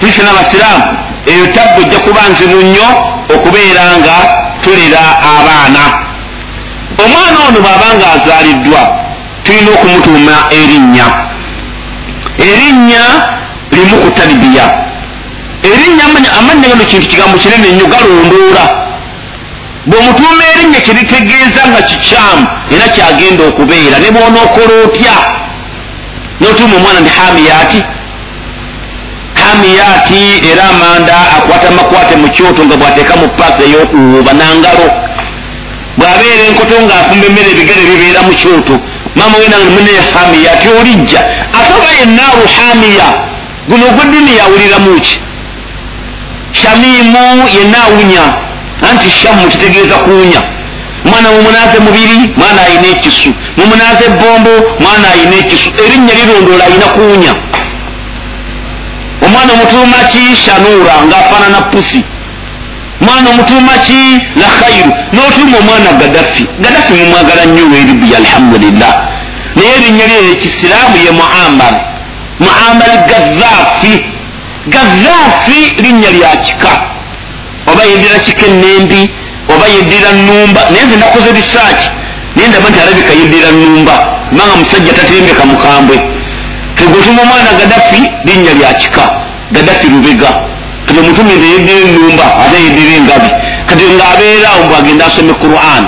tulise n'abasiraamu eyo tabba ojja kuba nzibu nnyo okubeera nga tulera abaana. Omwana ono bw'aba nga azaaliddwa tulina okumutuuma erinnya. Erinnya limu ku talibiya erinnya amannya gano kintu kigambo kinene nnyo galondoola bw'omutuuma erinnya kyeritegeeza nga kikyamu era kyagenda okubeera ne bw'onookola otya n'otuuma omwana ndi hamiyati hamiyati era amanda akwata makwate mu kyoto nga bw'ateeka mu paasi ey'okuwuuba nangalo. Bw'abeera enkoto ng'afumba emmere ebigere bibeera mu kyoto. Maama we nange mune hamiyati olijja. Ate oba yennaaru hamiya. Guno ogwe duniya awuliramu ki? Shamimu yennaawunya anti shamu kitegeeza kuwunya mwana mumunaze mubiri mwana ayina ekisu mumunaze ebombo mwana ayina ekisu erinnya lirondoola ayina kuwunya. Omwana omutuuma ki? Shanuura ng'afaanana pusi mwana omutuuma ki? La khairu n'otuuma omwana gadafi gadafi mumwagala nnyo weribuya alhamdulillah. Naye erinnya lye ekisiraamu ye muamar muamar gazaafi gazaafi linnya lya kika. Oba yeddira kika ennembi oba yeddira nnumba. Naye nze nakoze risaaki naye ndaba nti alabika yeddira nnumba. Kubanga musajja tatembeka mukambwe tegotuma omwana gadafi linnya lya kika. Gaddafi lubega. Kati omutume nteyeddira enumba ate yeddira engabi. Kati ngaabeerawo bwagenda asome quran.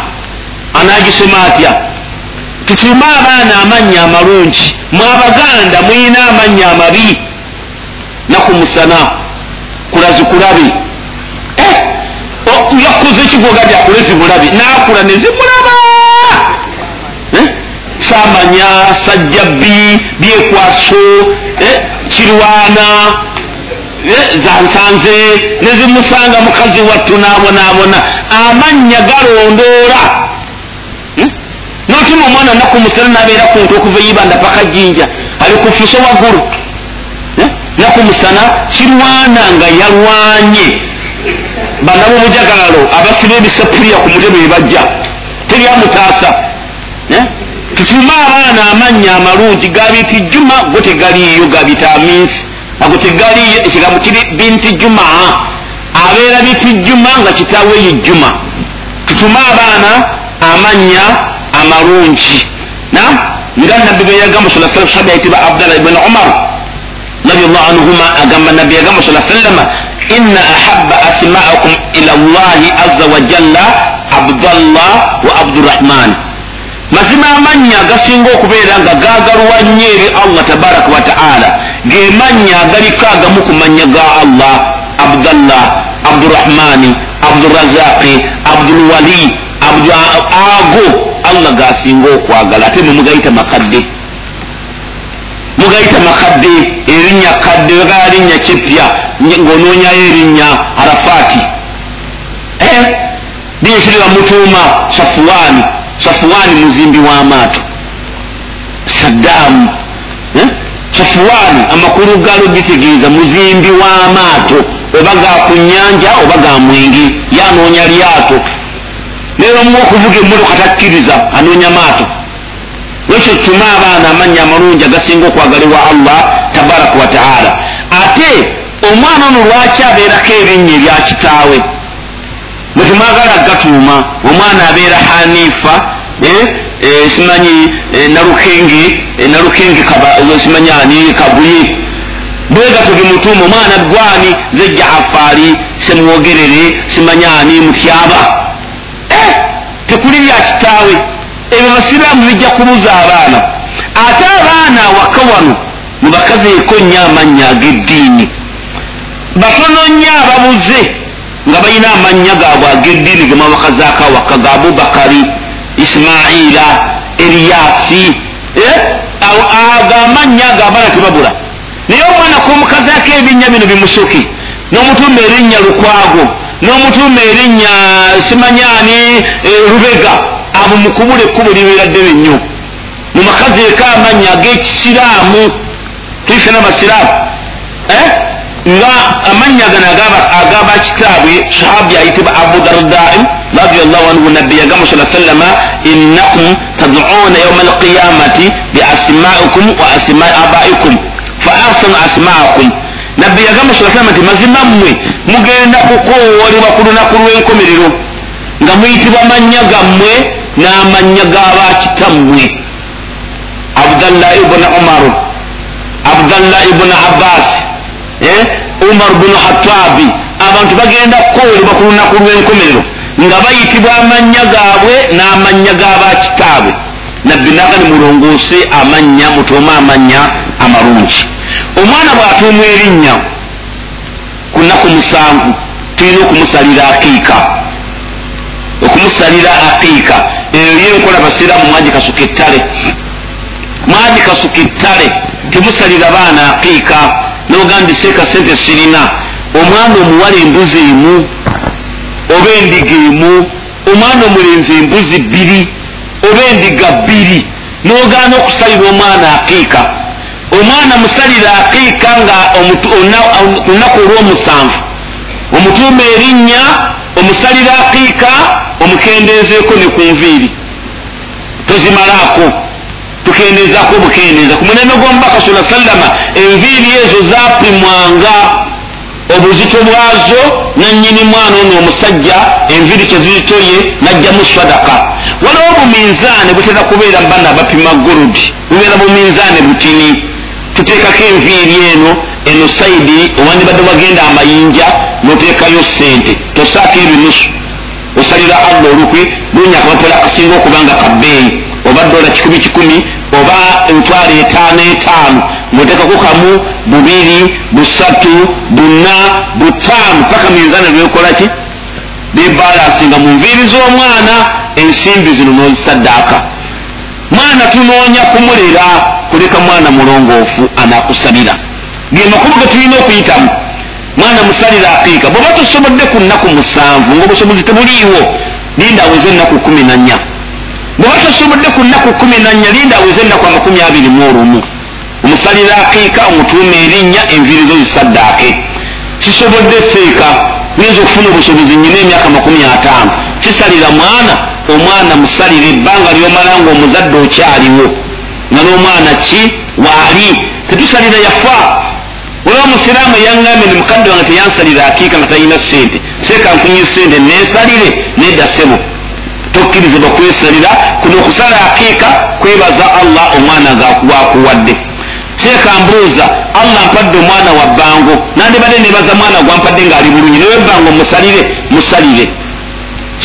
Anagisoma atya? Tutume abaana amannya amalungi. Mwabaganda muyina amannya amabi. Nakumusana kulazi kulabe. eh, yakuze ekigogadi akule zibulabe nakula nezimulaba eh, samanya sajjabbi byekwaso eh, kirwana zansanze nezimusanga mukazi wattu nabonaabona amannya galondoola notuma omwana nakumusana nabeera kuntu okuva eyibanda paka jinja ali kufuso waggulu. Nakumusana kirwana nga yalwanye banabo bujagalalo abasiba ebisapulya ku mutwe bebajja teryamutaasa tutume abaana amannya amalungi gabiti juma go tegaliiyo gabita minsi ago tegaliiyo ekigambo kiri binti jumaa abeera biti juma nga kitaawe ye juma. Tutume abaana amannya amalungi. Nga nabbi beyagamba sa salam sahabi ayitibwa abdallah ibuni umar radiallahu anhuma agamba nabbi yagamba sa sallama inna ahaba asmaakum ila llahi aza wajalla abdallah wa abdurahman mazima amannya agasinga okubeera nga gagalwa nnyo eri allah tabaraka wataala ge mannya agaliko agamu ku mannya ga allah abdallah abdurahmani abdurazaqi abdulwali ago allah gasinga okwagala. Ate nemugayita makadde. Mugayita makadde erinnya kadde wegala linnya kipya ngaonoonyayo erinnya arafati. Linsirira mutuuma safuwani safuwani muzimbi w'amaato saddaamu safuwani amakulu galo gitegeeza muzimbi w'amaato oba ga ku nyanja oba ga mwenge yanoonya lyato. Neera mu okuvuga emmotoka takkiriza anoonya maato. Lwekyo tutume abaana amannya amalungi agasinga okwagalibwa allah tabaraka wataala ate omwana ono lwaki abeerako erinnya erya kitaawe? Bwetumwagala gatuuma omwana abeera hanifa simanyi nalukengi nalukengi simanyi ani kabuye. Bwegato gemutuuma omwana gwani ze jaafari semwogerere simanyi ani mutyaba. Tekuli lya kitaawe. Ebyo basiraamu bijja kubuza abaana. Ate abaana awaka wano mubakazeeko nnyo amannya ag'eddiini batono nnyo ababuze nga balina amannya gaabwe ag'eddiini ge mwabakazaako awaka ga abubakari isimaila eriyasi ago amannya ago abaana tebabula. Naye omwana kumukazaako ebinnya bino bimusoke n'omutumba erinnya lukwago n'omutumba erinnya simanyani rubega abo mukubula ekkubo libeeradde bennyo mumakazeeko amannya ag'ekisiraamu tuise n'abasiraamu nga amannya gano agabakitaabwe sahabi ayitibwa abu dardai radiallahu anhu nabbi yagamba sa sallama innakum tadcuuna yauma alqiyamati biasmaikum wa asmai abaikum fa ahsanu asmaakum. Nabbi yagamba sa salama nti mazima mmwe mugenda kukoowolebwa ku lunaku lw'enkomerero nga muyitibwa mannya gammwe n'amannya g'abakitammwe abdallah ibuni umaru abdallah ibuni abbas umar bunu hatabi abantu bagenda kukoolebwa ku lunaku lw'enkomerero nga bayitibwa amannya gaabwe n'amannya g'abakitaabwe nabbi nagani mulongoose amannya mutuume amannya amalungi. Omwana bw'atuumwa erinnya ku nnaku musanvu tulina okumusalira akiika. Okumusalira akiika. Eyo yenkola basiraamu mwagikasuka ettale. Mwagikasuka ettale. Temusalira baana akiika nogandiseka sente sirina. Omwana omuwala embuzi emu oba endiga emu omwana omulenzi embuzi bbiri oba endiga bbiri. Nogaana okusalira omwana akiika omwana musalira akiika nga olunaku olw'omusanvu. Omutuuma erinnya omusalira akiika omukendezeeko ne ku nviiri. Tozimalaako tukendezaako obukendeeza ku mulembe gw'omubaka sa sallama enviiri ezo zapimwanga obuzito bwazo nanyini mwana ono omusajja enviiri kyezitoye najjamu sadaka waliwo buminzaane butera kubeera mubana abapima goludi bubeera buminzaane butini. Tuteekako enviiri eno eno saidi owandibadde wagenda amayinja noteekayo sente. Tosaako ebinusu osalira allah olukwi lunya akapapula akasinga okubanga kabbeeyi oba dola kikumi kikumi oba emitwalo etaano etaano ngaoteekako kamu bubiri busatu buna butaano paka minzaani lwekolaki bebalasinga mu nviiri z'omwana ensimbi zino nozisaddaaka. Mwana tunoonya kumulera kuleka mwana mulongoofu anakusabira ge makulu ge tulina okuyitamu mwana musalira apiika. Bweba tosobodde ku nnaku musanvu ngaobusobozi tebuliiwo linda aweze ennaku kumi na nnya bweba tosobodde ku nnaku kumi na nnya linda aweze ennaku amakumi abiri mu olumu. Omusalira apiika omutuuma erinnya enviiri zo zisaddaake. Kisobodde seeka oyinza okufuna obusobozi nyina emyaka makumi ataano. Kisalira mwana omwana musalire ebbanga lyomala nga omuzadde okyaliwo. Nga n'omwana ki? Waali tetusalira yafa. Olaba musiraamu eyaŋŋambye ni mukadde wange teyansalira akiika nga talina sente seeka nfunye sente nensalire nedda sebo tokkirizibwa kwesalira kuno okusala akiika kwebaza allah omwana gwakuwadde seeka mbuuza allah mpadde omwana wa bbango nandibadde nebaza mwana gwampadde ngaali bulungi naye ebbango musalire musalire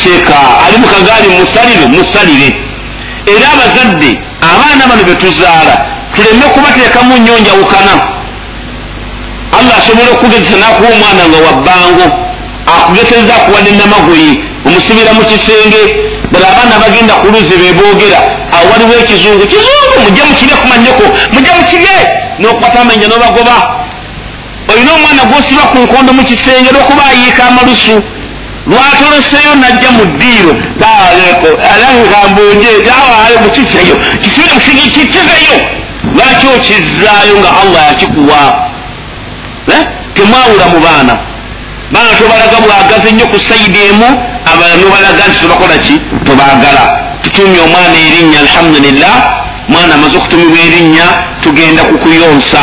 seeka ali mukagaali musalire musalire era abazadde abaana bano betuzaala tuleme kubateekamu nnyo njawukana allah asobola okugezesa nakuwa omwana nga wabbango akugeseza akuwadde namagoyi omusibira mu kisenge bala abaana bagenda ku luzi beboogera awo waliwo ekizungu kizungu mujja mukirye kumanyeko mujja mukirye nokukwata amanya nobagoba. Olina omwana gwosiba ku nkondo mu kisenge lwokuba ayiika amalusu. Lwatoloseyo najja mu ddiiro? Taaleko alangambunje tawaale mukiseyo kikizeyo lwaki okizaayo nga allah yakikuwa? Temwawula mu baana. Baana tobalaga bwagazi nnyo ku saidi emu abala nobalaga nti tobakola ki? Tobaagala tutumye omwana erinnya alhamdulillah. Mwana amaze okutumibwa erinnya tugenda kukuyonsa.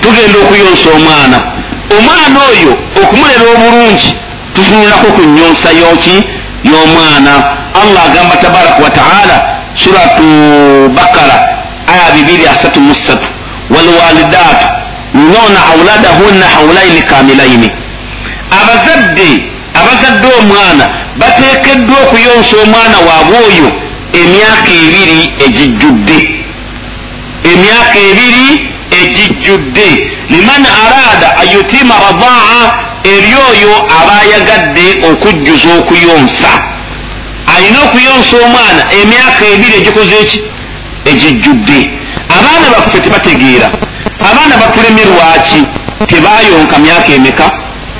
Tugenda okuyonsa omwana. Omwana oyo okumulera obulungi tufunirako ku nyonsa yoki? Y'omwana. Allah agamba tabaraka wataala suratu bakara aya bibiri asatu musatu walwalidaatu yunona auladahunna haulaini kamilaini abazadde abazadde omwana bateekeddwa okuyonsa omwana waabwe oyo emyaka ebiri egijjudde. Emyaka ebiri egijjudde. Liman arada ayutima radaa eri oyo aba ayagadde okujjuza okuyonsa. Alina okuyonsa omwana emyaka ebiri egikoze eki? Egijjudde. Abaana baffe tebategeera. Abaana batulemye lwaki tebayonka myaka emeka?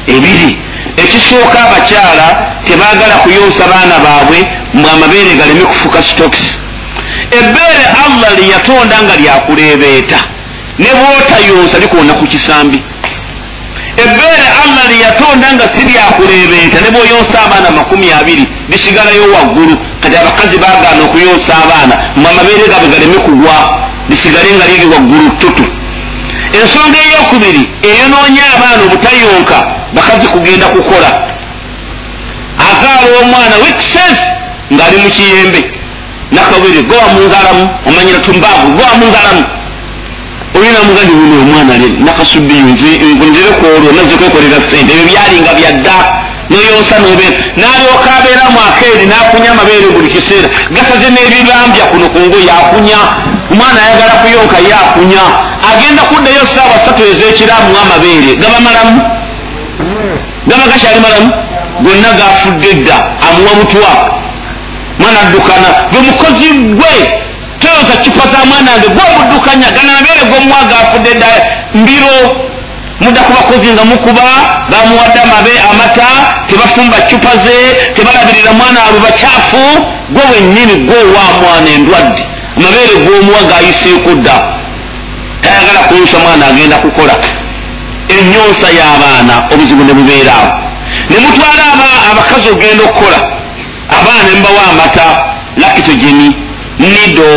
Ebiri ekisooka abakyala tebaagala kuyonsa baana baabwe mbwe amabeere galeme kufuka stokisi ebbeere allah lyeyatonda nga lyakuleebeeta ne bwotayonsa likoona ku kisambi. Ebbeere allah lyeyatonda nga si lyakuleebeeta ne bwoyonsa abaana makumi abiri lisigalayo waggulu. Kati abakazi baagaana okuyonsa abaana mbwe amabeere gaabwe galeme kugwa lisigale nga liri waggulu tutu ensonga eyokubiri eyonoonya abaana obutayonka bakazi kugenda kukola. Akaala omwana wikses ngaali mu kiyembe. Nakabiri gowa munzalamu omanyira tumbaavu gowa munzalamu olina mugandi buno omwana nakasuddiyo nzire kwolwo nazze kwekolera sente ebyo byalinga byadda noyonsa nobeera. Nalyoka abeeramu akeeri nakunya amabeere buli kiseera. Gasaze n'ebibambya kuno kungoye akunya. Omwana ayagala kuyonka ye akunya agenda kuddayo saawa satu ezekiramu amabeere gaba malamu gaba gakyali malamu gonna gafudde dda amuwa butwa mwana addukana gwe mukozi gwe toyoza cupa za mwana wange gwobuddukanya gana mabeere gomuwa gafudde dda. Mbiro mudda ku bakozi nga mukuba bamuwadde amabe amata tebafumba cupa ze tebalabirira mwana waabwe bakyafu gwe wennyini gwowa mwana endwadde amabeere gwomuwa gayiseeko dda tayagala kuyusa mwana agenda kukola enyonsa y'abaana obuzibu ne bubeeraawo. Ne mutwala abakazi ogenda okukola. Abaana nembawa amata lakitogeni nido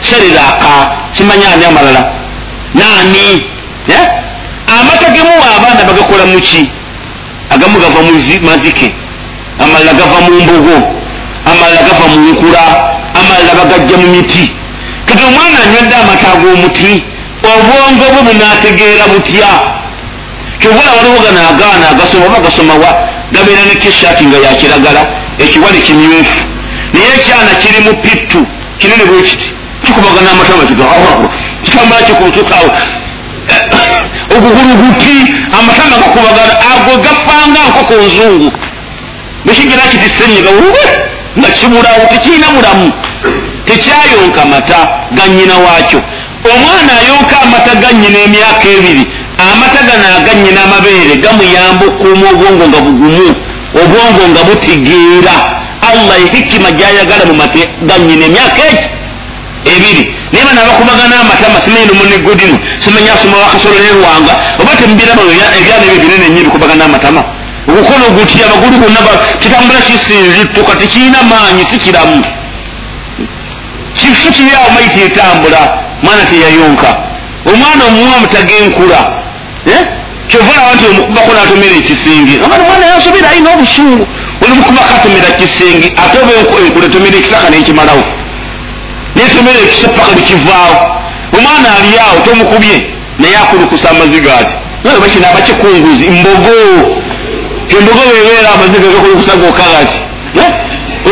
seriraka kimanyani amalala? Nani amata gemuwa abaana bagakola muki agamu gava mazike. Amalala gava mu mbogo. Amalala gava mu nkula. Amalala bagajja mu miti. Kati omwana anywedde amata ag'omuti obwongo bwe bunategeera butya kyobula waliwo gano agaana agasoma oba gasomawa gabeera ne kishati nga yakiragala ekiwale kimyufu. Naye ekyana kiri mu pittu kinene bwe kiti. Kikubagana amatama kitambula kikutukawo oguguluguti amatama gakubagana ago gafanga nkoko nzungu nekigira kiti senyiga ube nga kibulawo tekirina bulamu. Tekyayonka mata ganyina waakyo. Omwana ayonka amata ganyina emyaka ebiri amata gano aganyina amabeere gamuyamba okuuma obwongo nga bugumu obwongo nga butegeera allah ehikima gyayagala mu mate ganyina emyaka egi ebiri. Naye bana bakubagana amatama simanyi nomunegodimu simanyi asoma wakasolo nerwanga oba temubiraba ebyana ebyo binene nyo bikubagana amatama ogukono gutya bagulu bonna kitambula kisinzituka tekirina maanyi sikiramu kifu kiri awo maiti etambula mwana teyayonka. Omwana omuwamu tagenkula kyovulawa nti omukubako natomera ekisingi. Omwana mwana yasobera ayina obusungu. Olimukubako atomera kisingi ate oba enkula etomera ekisaka nekimalawo. Netomera ekisa paka nikivaawo omwana ali awo tomukubye naye akulukusa amaziga ati bakina abakikunguzi mbogo. Embogo webeera amaziga gakulukusa gokagati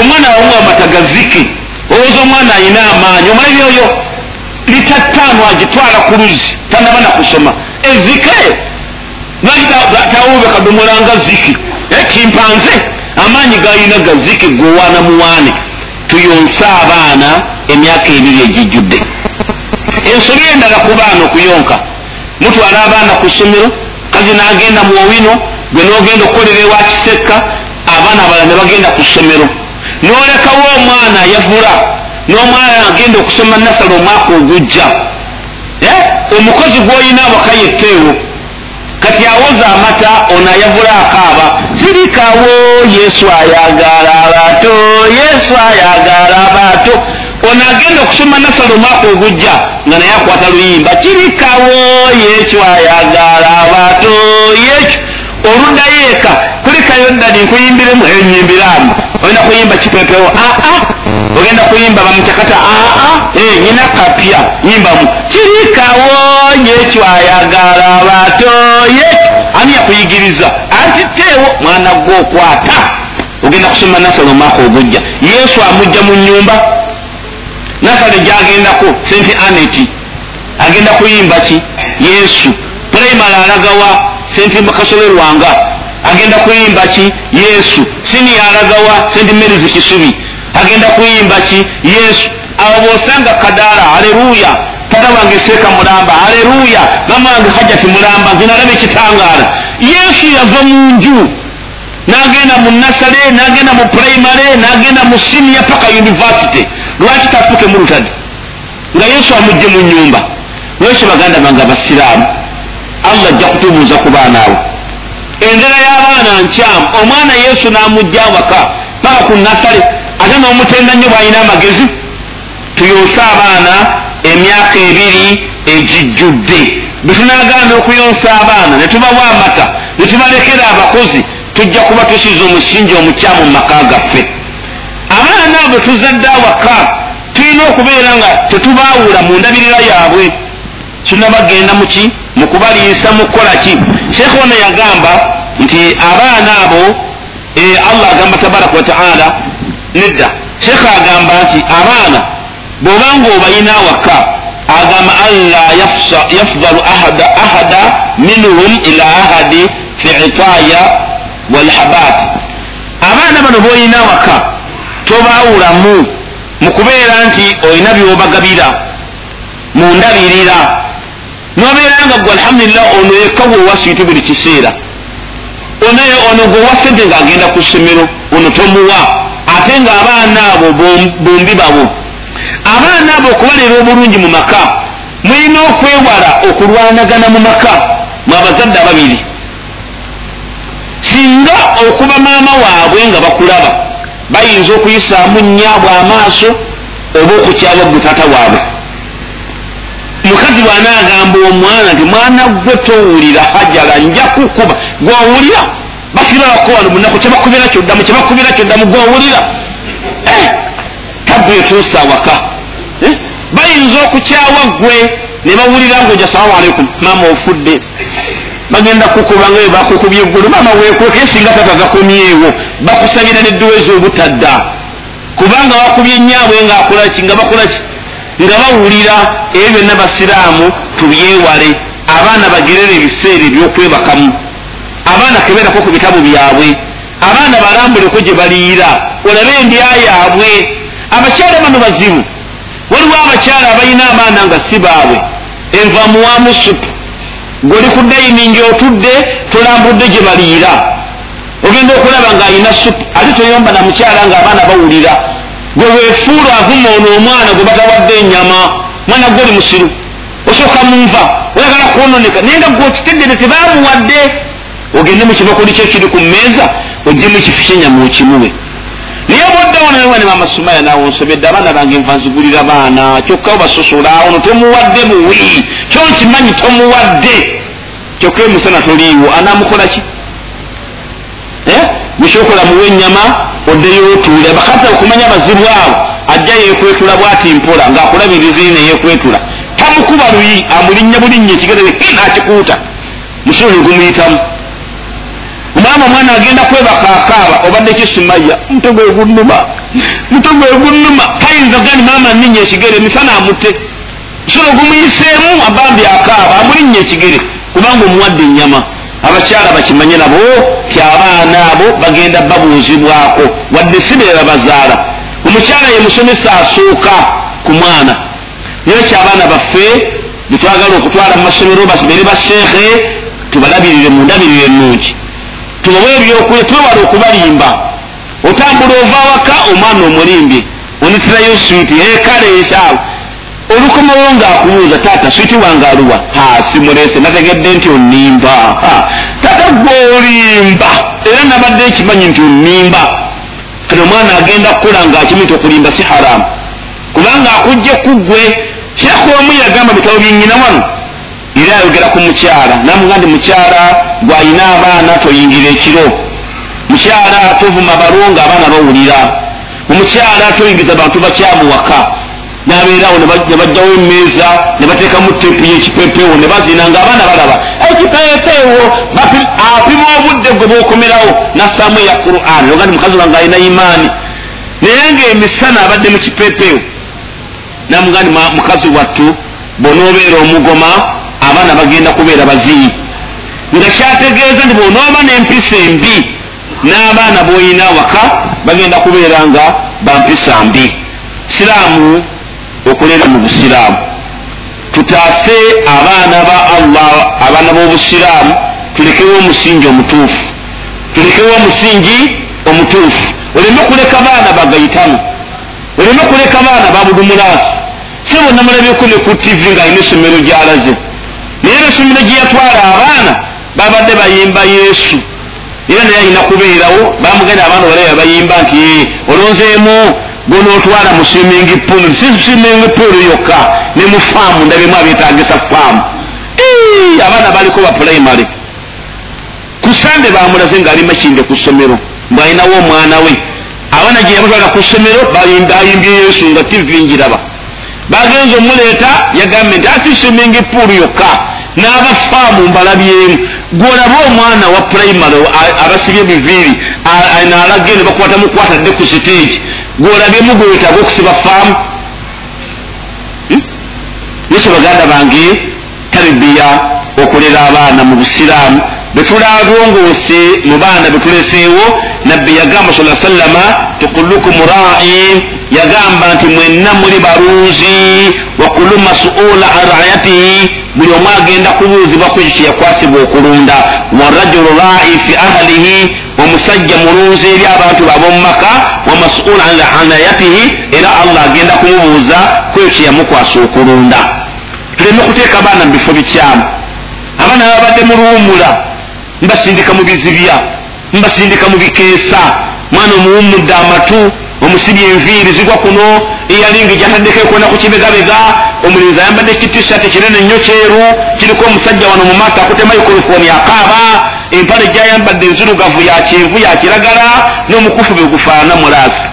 omwana wamu amatagaziki owooza omwana ayina amaanyi omulabi oyo litattaano agitwala ku luzi tanaba nakusoma ezike tawube kadomolanga ziki kimpanze amaanyi galina gaziki gowaana muwaane. Tuyonse abaana emyaka ebiri egijjudde. Ensobi endala ku baana okuyonka. Mutwala abaana ku ssomero kazi nagenda muowino gwe nogenda okukolera ewa kisekka abaana abalala ne bagenda ku ssomero. Nolekawo omwana yavula n'omwana agenda okusoma nasale omwaka ogujja omukozi gwoyina abakayetteewo kati awoza amata ono ayavula akaaba sirikawo yesu ayagala abato yesu ayagala abato. Ono agenda okusoma nasale omwaka ogujja nga naye akwata luyimba kirikawo yesu ayagala abato yesu. Oluddayo eka kulikayo ddali nkuyimbiremu enyimbiramu ogenda kuyimba kipepewo aa ogenda kuyimba bamucakata aa nyina kapya yimbamu kirikawo yekyo ayagala batoye ani yakuyigiriza anti teewo mwana gwokwata ogenda kusoma nasale omwaka ogujja. Yesu amujja mu nyumba nasale gyagendako senti aneti agenda kuyimba ki? Yesu. Primary alagawa senti kasolerwanga agenda kuyimba ki? Yesu. Sini alagawa senti meris kisubi agenda kuyimba ki? Yesu. Abo bosanga kadaala aleluya tata wange seeka mulamba aleluya mama wange hajati mulamba zinalaba ekitangaala yesu yava mu nju. Nagenda mu nasale nagenda mu primary nagenda mu siniya paka university. Lwaki tatuke mu lutadi? Nga yesu amugje mu nyumba lwekyo baganda bange abasiraamu? Allah ajja kutubuuza ku baana abo. Endera y'abaana nkyamu. Omwana yesu n'amugja awaka paka ku nasale ate n'omutenda nnyo bw'alina amagezi tuyonse abaana emyaka ebiri egijjudde. Bwe tunagana okuyonsa abaana ne tubawa amata ne tubalekera abakozi tujja kuba tusiza omusingi omukyamu mu maka gaffe. Abaana abo tuzadde awaka tulina okubeera nga tetubaawula mu ndabirira yaabwe. Tunabagenda muki mukubaliisa mukukola ki? Sheekh ono yagamba nti abaana abo allah agamba tabaraka wataala nedda. Sheekh agamba nti abaana bwobanga obayina awaka agamba alla yafdalu ahada minhum ila ahadi fi itaaya walhabat abaana bano boyina awaka tobaawulamu mukubeera nti olina byobagabira mundabirira nobeera nga gwe alhamdulillah ono yekka gwewa swiiti buli kiseera. Ono gwewa sente ngaagenda ku ssomero ono tomuwa ate nga abaana abo bombi babo. Abaana abo okubalera obulungi mu maka mulina okwewala okulwanagana mu maka. Mwabazadde ababiri. Singa okuba maama waabwe nga bakulaba bayinza okuyisaamu nnyabwe amaaso oba okukyaba gwe tata waabwe. Mukazi bwanaagamba omwana nti mwana gwe towulira hajala nja kukuba. Gwowulira basiba bakuwano munaku kyebakubira kyoddamu kyebakubira kyoddamu gwowulira. Tabu etuusa awaka. Bayinza okukyawa gwe ne bawulira ngaoja salamu aleikum maama ofudde. Bagenda kukuba nga bakukubya eggulu maama wekweke singa tata gakomyewo bakusabira nedduwezi obutadda kubanga bakubye enyaabwe ngaakolaki nga bakolaki nga bawulira ebyo byonna basiraamu tubyewale. Abaana bagerera ebiseera ebyokwebakamu abaana kebeerako ku bitabu byabwe. Abaana balambuleko gye baliira. Olabe endya yaabwe abakyala bano bazibu. Waliwo abakyala abalina abaana nga si baabwe. Enva muwamu supu goli ku dayiningi otudde tolambudde gye baliira. Ogenda okulaba ng'alina supu ate toyomba na mukyala ng'abaana bawulira. Gwe weefuula avuma ono omwana gwe batawadde enyama mwana gwe oli musiru. Osooka munva oyagala kwononeka. Naye nga gweokitedere tebamuwadde ogende mu kibakuli kyekiri ku mmeeza ojjemu ekifu kyenyama okimuwe naye oboddawo nawe ne mama sumaya nawe onsobedde abaana bange nva nzigulira baana. Kyokka obasosola ono tomuwadde buwi. Kyo nkimanyi tomuwadde. Kyokka emusana toliiwo anamukolaki mukyokola muwe enyama oddeyo otuule bakazi okumanya abazibu abo ajja yekwetula bwati mpola ngaakulabirizi neyekwetula tamukuba luyi amulinnya bulinnya ekigere nakikuuta. Musolo negumuyitamu omwama omwana agenda kwebakaakaaba obadde kisumaya mute gwegunuma mute gwegunuma tayinza gani maama ninya ekigere emisana amute. Musolo gumuyiseemu abambi akaaba amulinnya ekigere. Kubanga omuwadde ennyama. Abakyala bakimanye nabo ti abaana abo bagenda babuuzibwako. Wadde si bebe babazaala. Omukyala ye musomesa asooka ku mwana. Naye kyabaana baffe betwagala okutwala mu masomero basibere basheekhe tubalabirire mu ndabirire ennungi tubawe ebyokulya twewala okubalimba. Otambula ova waka omwana omulimbye oneterayo switi ekaleesaawo olukomawo ngaakubuuza taata switi wange aluwa? Simulese nategedde nti onimba taata gwolimba era nabadde ekimanyi nti onimba kati omwana agenda kukula ngaakimu nti okulimba si haramu. Kubanga akujja kuggwe kyekhu omu yagamba bitabo byenyina wano. Era ayogera ku mukyala namuga ndi mukyala gwalina abaana toyingira ekiro. Mukyala tovuma balonga abaana bawulira. Omukyala toyingiza bantu bakyamuwaka nabeerawo nebajjawo emeeza nebateekamu tepu yekipepewo nebazina nga abaana balaba ekipepewo apima obudde gwe bokomerawo nassaamu eya quran. Oga ndi mukazi wange alina imaani. Naye ngaemisana abadde mu kipepewo namuga ndi mukazi wattu bonoobeera omugoma abaana bagenda kubeera baziyi nga kyategeeza nti bonooba n'empisa embi n'abaana boyina waka bagenda kubeera nga bampisa mbi. Siraamu okulera mu busiraamu. Tutaase abaana ba allah abaana b'obusiraamu tulekewo omusingi omutuufu. Tulekewo omusingi omutuufu. Oleme okuleka baana bagayitamu oleme okuleka baana babudumulaasi se bonna mulabyeko ne ku tv ng'alina essomero gy'alaze. Naye nesomero gye yatwala abaana babadde bayimba yesu. Era naye alina kubeerawo bamugenda abaana balaba bayimba nti olonzeemu gonootwala mu swimming pool. Si swimming pool yokka ne mu faamu ndabyemu abeetagisa faamu. Abaana baliko ba primary. Ku sande bamulaze ngaali makinde ku ssomero mbwalinawo omwana we. Abaana gye yabatwala ku ssomero bayimbye yesu nga tv njiraba bagenza omuleeta yagambye nti asi swimming pool yokka n'abafaamu mbalabyemu gwolabe omwana wa primary abasibye ebiviiri nalage ne bakwata mukwatadde ku stage gwolabyemu gwetaaga okusiba faamu. Yesu baganda bange taribiya okulera abaana mu busiraamu. Betulalongoose mu baana betuleseewo nabbi yagamba sa sallama tikulukum rain yagamba nti mwenna muli balunzi wakulu masula an rayatihi buli omu agenda kubuuzibwa ku ekyo kyeyakwasibwa okulunda. Warajulu rai fi ahlihi omusajja mulunzi eri abantu bab'omu maka wa masula an rayatihi era allah agenda kumubuuza ku ekyo kyeyamukwasa okulunda. Tuleme kuteeka abaana mu bifo bikyamu. Abaana babadde mu luwumula mbasindika mu bizibya mbasindika mu bikeesa. Mwana omuwumudde amatu omusibye enviiri zigwa kuno eyalinga gyataddeko ekona ku kibegabega omulinzi ayambadde kitisati kinene nnyo kyeru kiriko omusajja wano mu maaso akute microfoni akaaba empale gyayambadde enzirugavu ya kyenvu ya kiragala n'omukufu begufaana mulaasi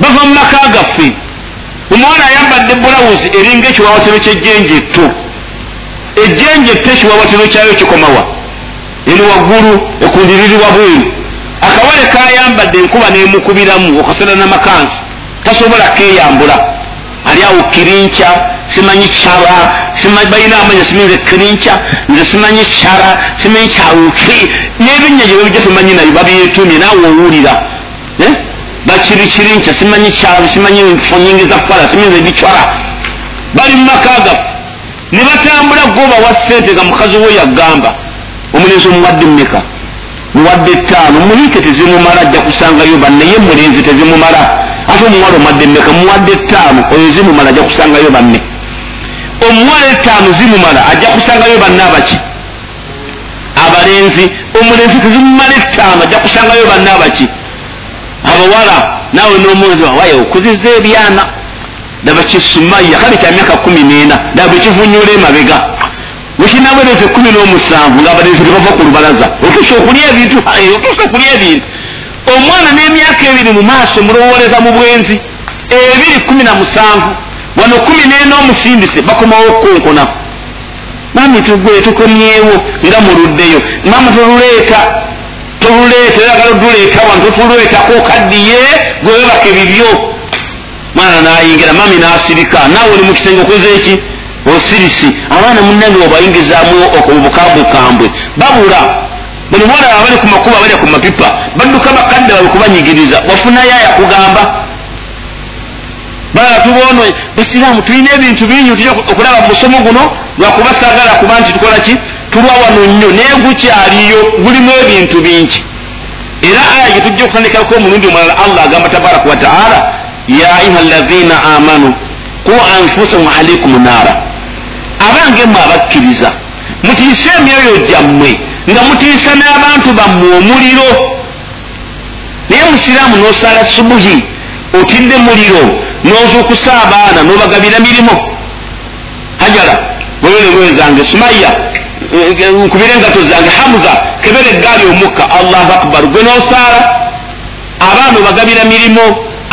bava mu maka gaffe. Omuwala ayambadde bulawuzi eringa ekiwawatiro kyejjenje etto ejjenje etto ekiwawatiro kyayo kikomawa. Eri waggulu ekundiririrwa bweru. Akawale kayambadde enkuba nemukubiramu okasera namakansi. Tasobola keyambula ali awo kirinca simanyi kyaba balina amanya siminze kirinca nze simanyi kyara simanyi kyawuki nebinya gyebabijja tumanyi nayo babyetumye naawe owulira bakiri kirinca simanyi kyalo simanyi nfo nyingi za fala siminze bicwala bali mumaka gaffe ne batambula gobawa sente nga mukazi we yagamba omulenzi omuwadde mmeka muwadde ttaano muliike tezimumala ajja kusangayo bannaye mulenzi tezimumala ate omuwala omuwadde mmeka muwadde ttaano oyo zimumala ajja kusangayo banne. Omuwala ettaano zimumala ajja kusangayo banne abaki. Abalenzi omulenzi tezimumala ettaano ajja kusangayo banne abaki. Abawala naawe n'omulenzi wawaye okuziza ebyana daba kisumaya kale kya myaka kumi nena daba bwekivunyula emabega. Wekinabereze kumi n'omusanvu ngaabalenzi tebava ku lubalaza. Otuusa okulya ebintu otuusa okulya ebintu omwana n'emyaka ebiri mu maaso mulowoleza mu bwenzi ebiri kumi na musanvu wano kumi nena omusindise bakomawo okukonkona mami tugwe tukomyewo nga muluddeyo. Mama toluleeta toluleeta oyagala oduleeta wano totululeetako kaddiye gwewebaka ebibyo mwana nayingira mami nasirika. Naawe oli mukisenge okoze eki? Osirisi abaana munange obayingizamu obukambwekambwe babula buli mwana abali ku makuba balya ku mapipa badduka bakadde babe kubanyigiriza. Wafunayo ayakugamba balatubono basiraamu tulina ebintu bingi tujja okulaba musomo guno lwakuba sagala kuba nti tukola ki? Tulwa wano nnyo naye gukyaliyo gulimu ebintu bingi. Era aya gyetujja okutandikako omulundi omulala allah agamba tabaraka wataala ya ayuha lazina amanu ku anfusakum alaikum naara. Abange mwe abakkiriza mutiise emyoyo gyammwe nga mutiisa n'abantu bammwe omuliro. Naye musiraamu n'osala subuhi otidde muliro n'ozuukusa abaana n'obagabira mirimu. Hajara weweregoye zange sumaya nkubire engato zange hamuza kebere eggaali omukka allahu akbar gwe n'osaala abaana obagabira mirimu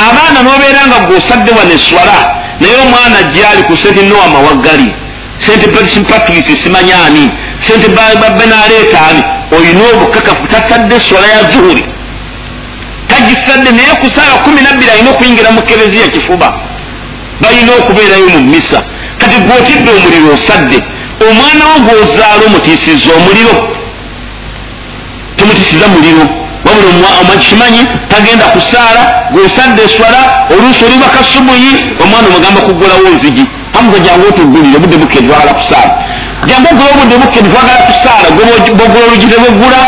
abaana n'obeera nga gwosadde wano eswala naye omwana gyali ku sente nowa mawaggali sente patrisi simanyani sente babenaleetaani oyina obukakafu tatadde eswala ya zuhuri. Tagisadde naye ku saawa kumi nabbiri alina okuyingira mu kereziya kifuba. Balina okubeerayo mu misa kati gwotidde omuliro osadde omwana wo gwozaala omutiisiza omuliro. Tomutiisiza muliro. Wabula kimanyi tagenda kusaala gwosadde eswala oluusi oli bakasubuyi omwana omugamba kugulawo nzigi amuga jangu otugulire obudde bukke twagala kusaala jangu ogula obudde bukke twagala kusaala bogula olugi tebwegula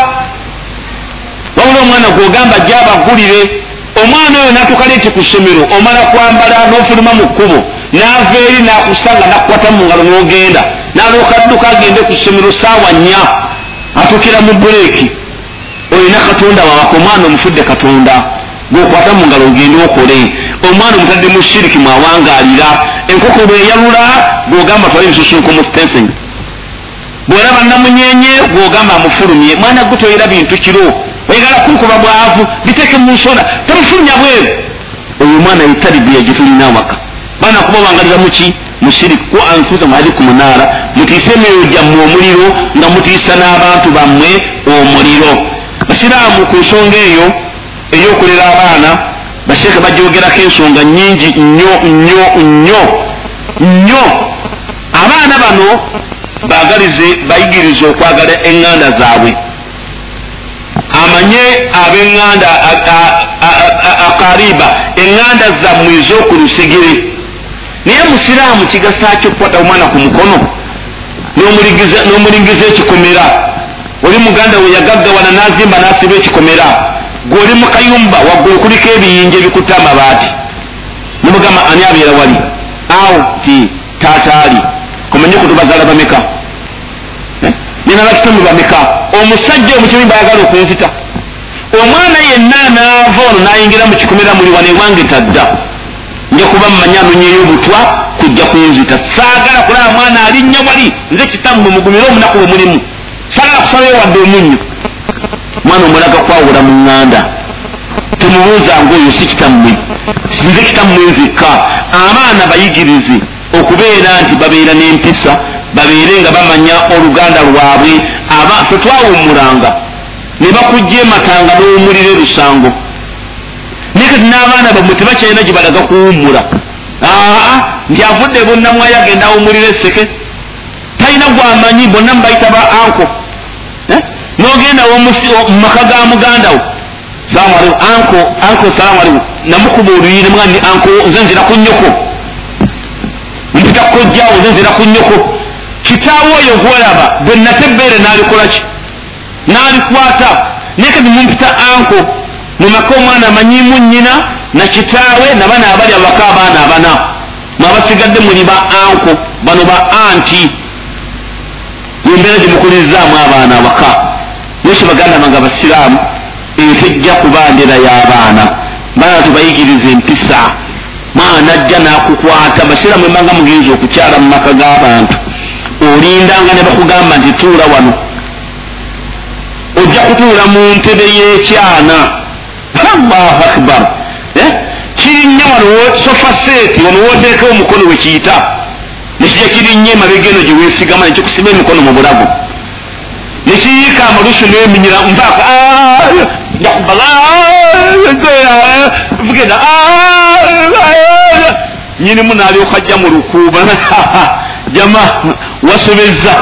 wabula omwana gwogamba jabagulire omwana oyo natukaleeti ku ssomero omala kwambala n'ofuluma mu kkubo naava eri nakusanga nakukwata mu ngalo n'ogenda nalokadduka agende ku ssomero saawa nnya atukira mu buleeki olina katonda wawaka omwana omufudde katonda gwokwata mu ngalo ogende okole. Omwana omutadde mu shiriki mwawangalira enkoko bweyalula gwogamba twali mususunko mu stensing bwolaba namunyenye gwogamba amufulumye mwana gutoyera bintu kiro oyagala kunkuba bwavu biteeke mu nsona temufulumya bweru. Oyo omwana yetalibiya gyetulina awaka baana kuba obangalira muki mushiriki ku anfusa muhali ku munaala mutiise emyoyo gyammwe omuliro nga mutiisa n'abantu bammwe omuliro. Basiraamu ku nsonga eyo ey'okulera abaana basheeke bajogerako ensonga nyingi nnyo nnyo nnyo nnyo. Abaana bano bagalize bayigirize okwagala eŋŋanda zaabwe. Amanye ab'eŋŋanda akariba eŋŋanda zammwe ez'okulusigire naye musiraamu kigasa ki okukwata omwana ku mukono n'omulingiza ekikomera. Oli muganda we yagaggawana n'azimba n'asiba ekikomera. Gweoli mu kayumba waggulu kuliko ebiyinja ebikutta amabaati. Nemugamba ani abeera wali? Awo ti taataali komanye kutubazaala bameka nina bakitumi bameka omusajja omukibi bayagala okunzita. Omwana yenna anaava ono nayingira mu kikomera muli wane wange tadda. Nja kuba mmanyi anonyeyo obutwa kujja kunzita. Saagala kulaba mwana alinnya wali nze kitamu mumugumire omunaku bwe mulimu. 'Sala kusalayo wadde omunnyo mwana omulaga kwawula mu ŋŋanda. Tumubuuzanga oyo si kitammwe? Nze kitammwe nzekka. Abaana bayigirize okubeera nti babeera n'empisa babeere nga bamanya oluganda lwabwe fe twawummulanga ne bakujjeematanga n'owumulira erusango naye kati n'abaana bammwe tebakyalina gye balaga kuwummula. Aa nti avudde bonnamwayo agenda awummulira esseke talina gwamanyi bonna mubayita ba anko. Eh? n'ogenda mumaka ga mugandawo salamu aleikum anko anko salamu aleikum namukuba oluyiri mwani anko nze nzira ku nnyoko mpita kojjawo nze nzira ku nnyoko kitaawe oyo gwolaba bwe nate ebbeere n'alikolaki n'alikwata. Naye mumpita anko mumaka omwana amanyimu nnyina na kitaawe nabana abali abaka abaana abana. Mwabasigadde muli ba anko bano ba anti. Embeera gyemukulirizaamu abaana awaka yesu baganda bange abasiraamu eyo tejja kuba ndera y'abaana. Baana tubayigiriza empisa mwana ajja n'akukwata basiraamu embanga mugenzi okukyala mu maka g'abantu olindanga ne bakugamba nti tuula wano. Ojja kutuula mu ntebe y'ekyana. Allahu akbar. Eh? kirinnya wano sofa seeti wano wooteeka omukono wekiyita nekijja kirinnya emabega eno gyeweesigama nekikusiba emikono mu bulago. Nekiyiika amalusu neminyira mpaaka vugenda nyinimu nalyokajja mu lukuuba jama wasobezza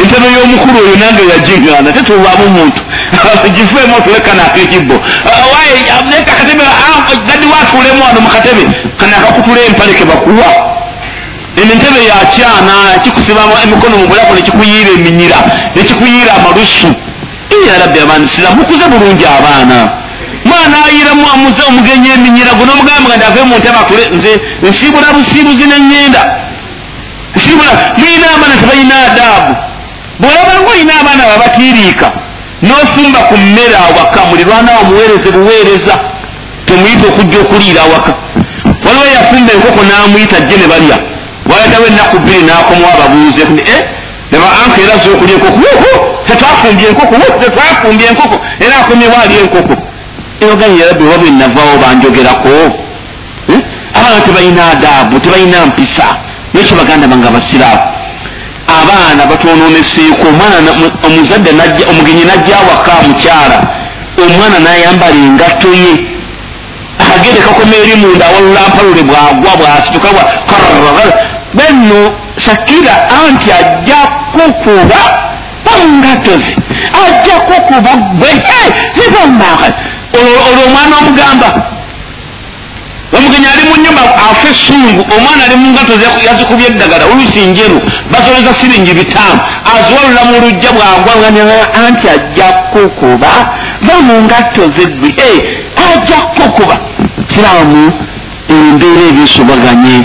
entebe y'omukulu oyo nange yajiŋŋaana tetubaamu muntu gifeemu otulekanaaka ekibbo kakatebe gaddi watuulemu wano mukatebe kanakakutula empaleke bakuwa entebe yakyana kikusiba emikono mu bulago nekikuyiira eminyira nekikuyiira amalusu eyarabbi abaana sira mukuze bulungi abaana. Mwana ayiramu omugenyi eminyira gwe nomugamba nga ndave mu ntebe atule nze nsiibula busiibuzi neŋŋenda nsiibula mulina abaana tebalina adaabu. Bwolabanga olina abaana babatiiriika n'ofumba ku mmere awaka mulirwana omuweereze buweereza temuyita okujja okuliira awaka. Waliwo yafumba enkoko n'amuyita jje ne balya. Waletawo ennaku bbiri n'akomawo ababuuze neba anka era zo okulya enkoko tetwafumbye enkoko tetwafumbye enkoko era akomyewo ali enkoko eyoganye rabbi oba bwenavaawo banjogerako. Abaana tebalina adaabu tebalina mpisa. Nekyo baganda bange abasiraamu abaana batwononeseeko omwana omuzadde omugenyi najja awaka mukyala omwana nayambala engato ye. Agende kakoma eri munda awalulampalule bwagwa bwasituka benno shakira anti ajja kukuba bangato ze ajja kukuba gwe. Zibambaka olwo omwana omugamba. Omugenyi ali mu nyumba afa esungu omwana ali mungato yazikubya eddagala. Olusi njeru. Bazoleza siringi bitaano aziwalula mu lujja bwagwanga anti ajja kukuba. Ba mu ngato zegwe ajja kukuba. Kiramu embeera ebyesobaganye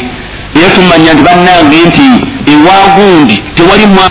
era tumanya nti bannange nti ewagundi tewali mwa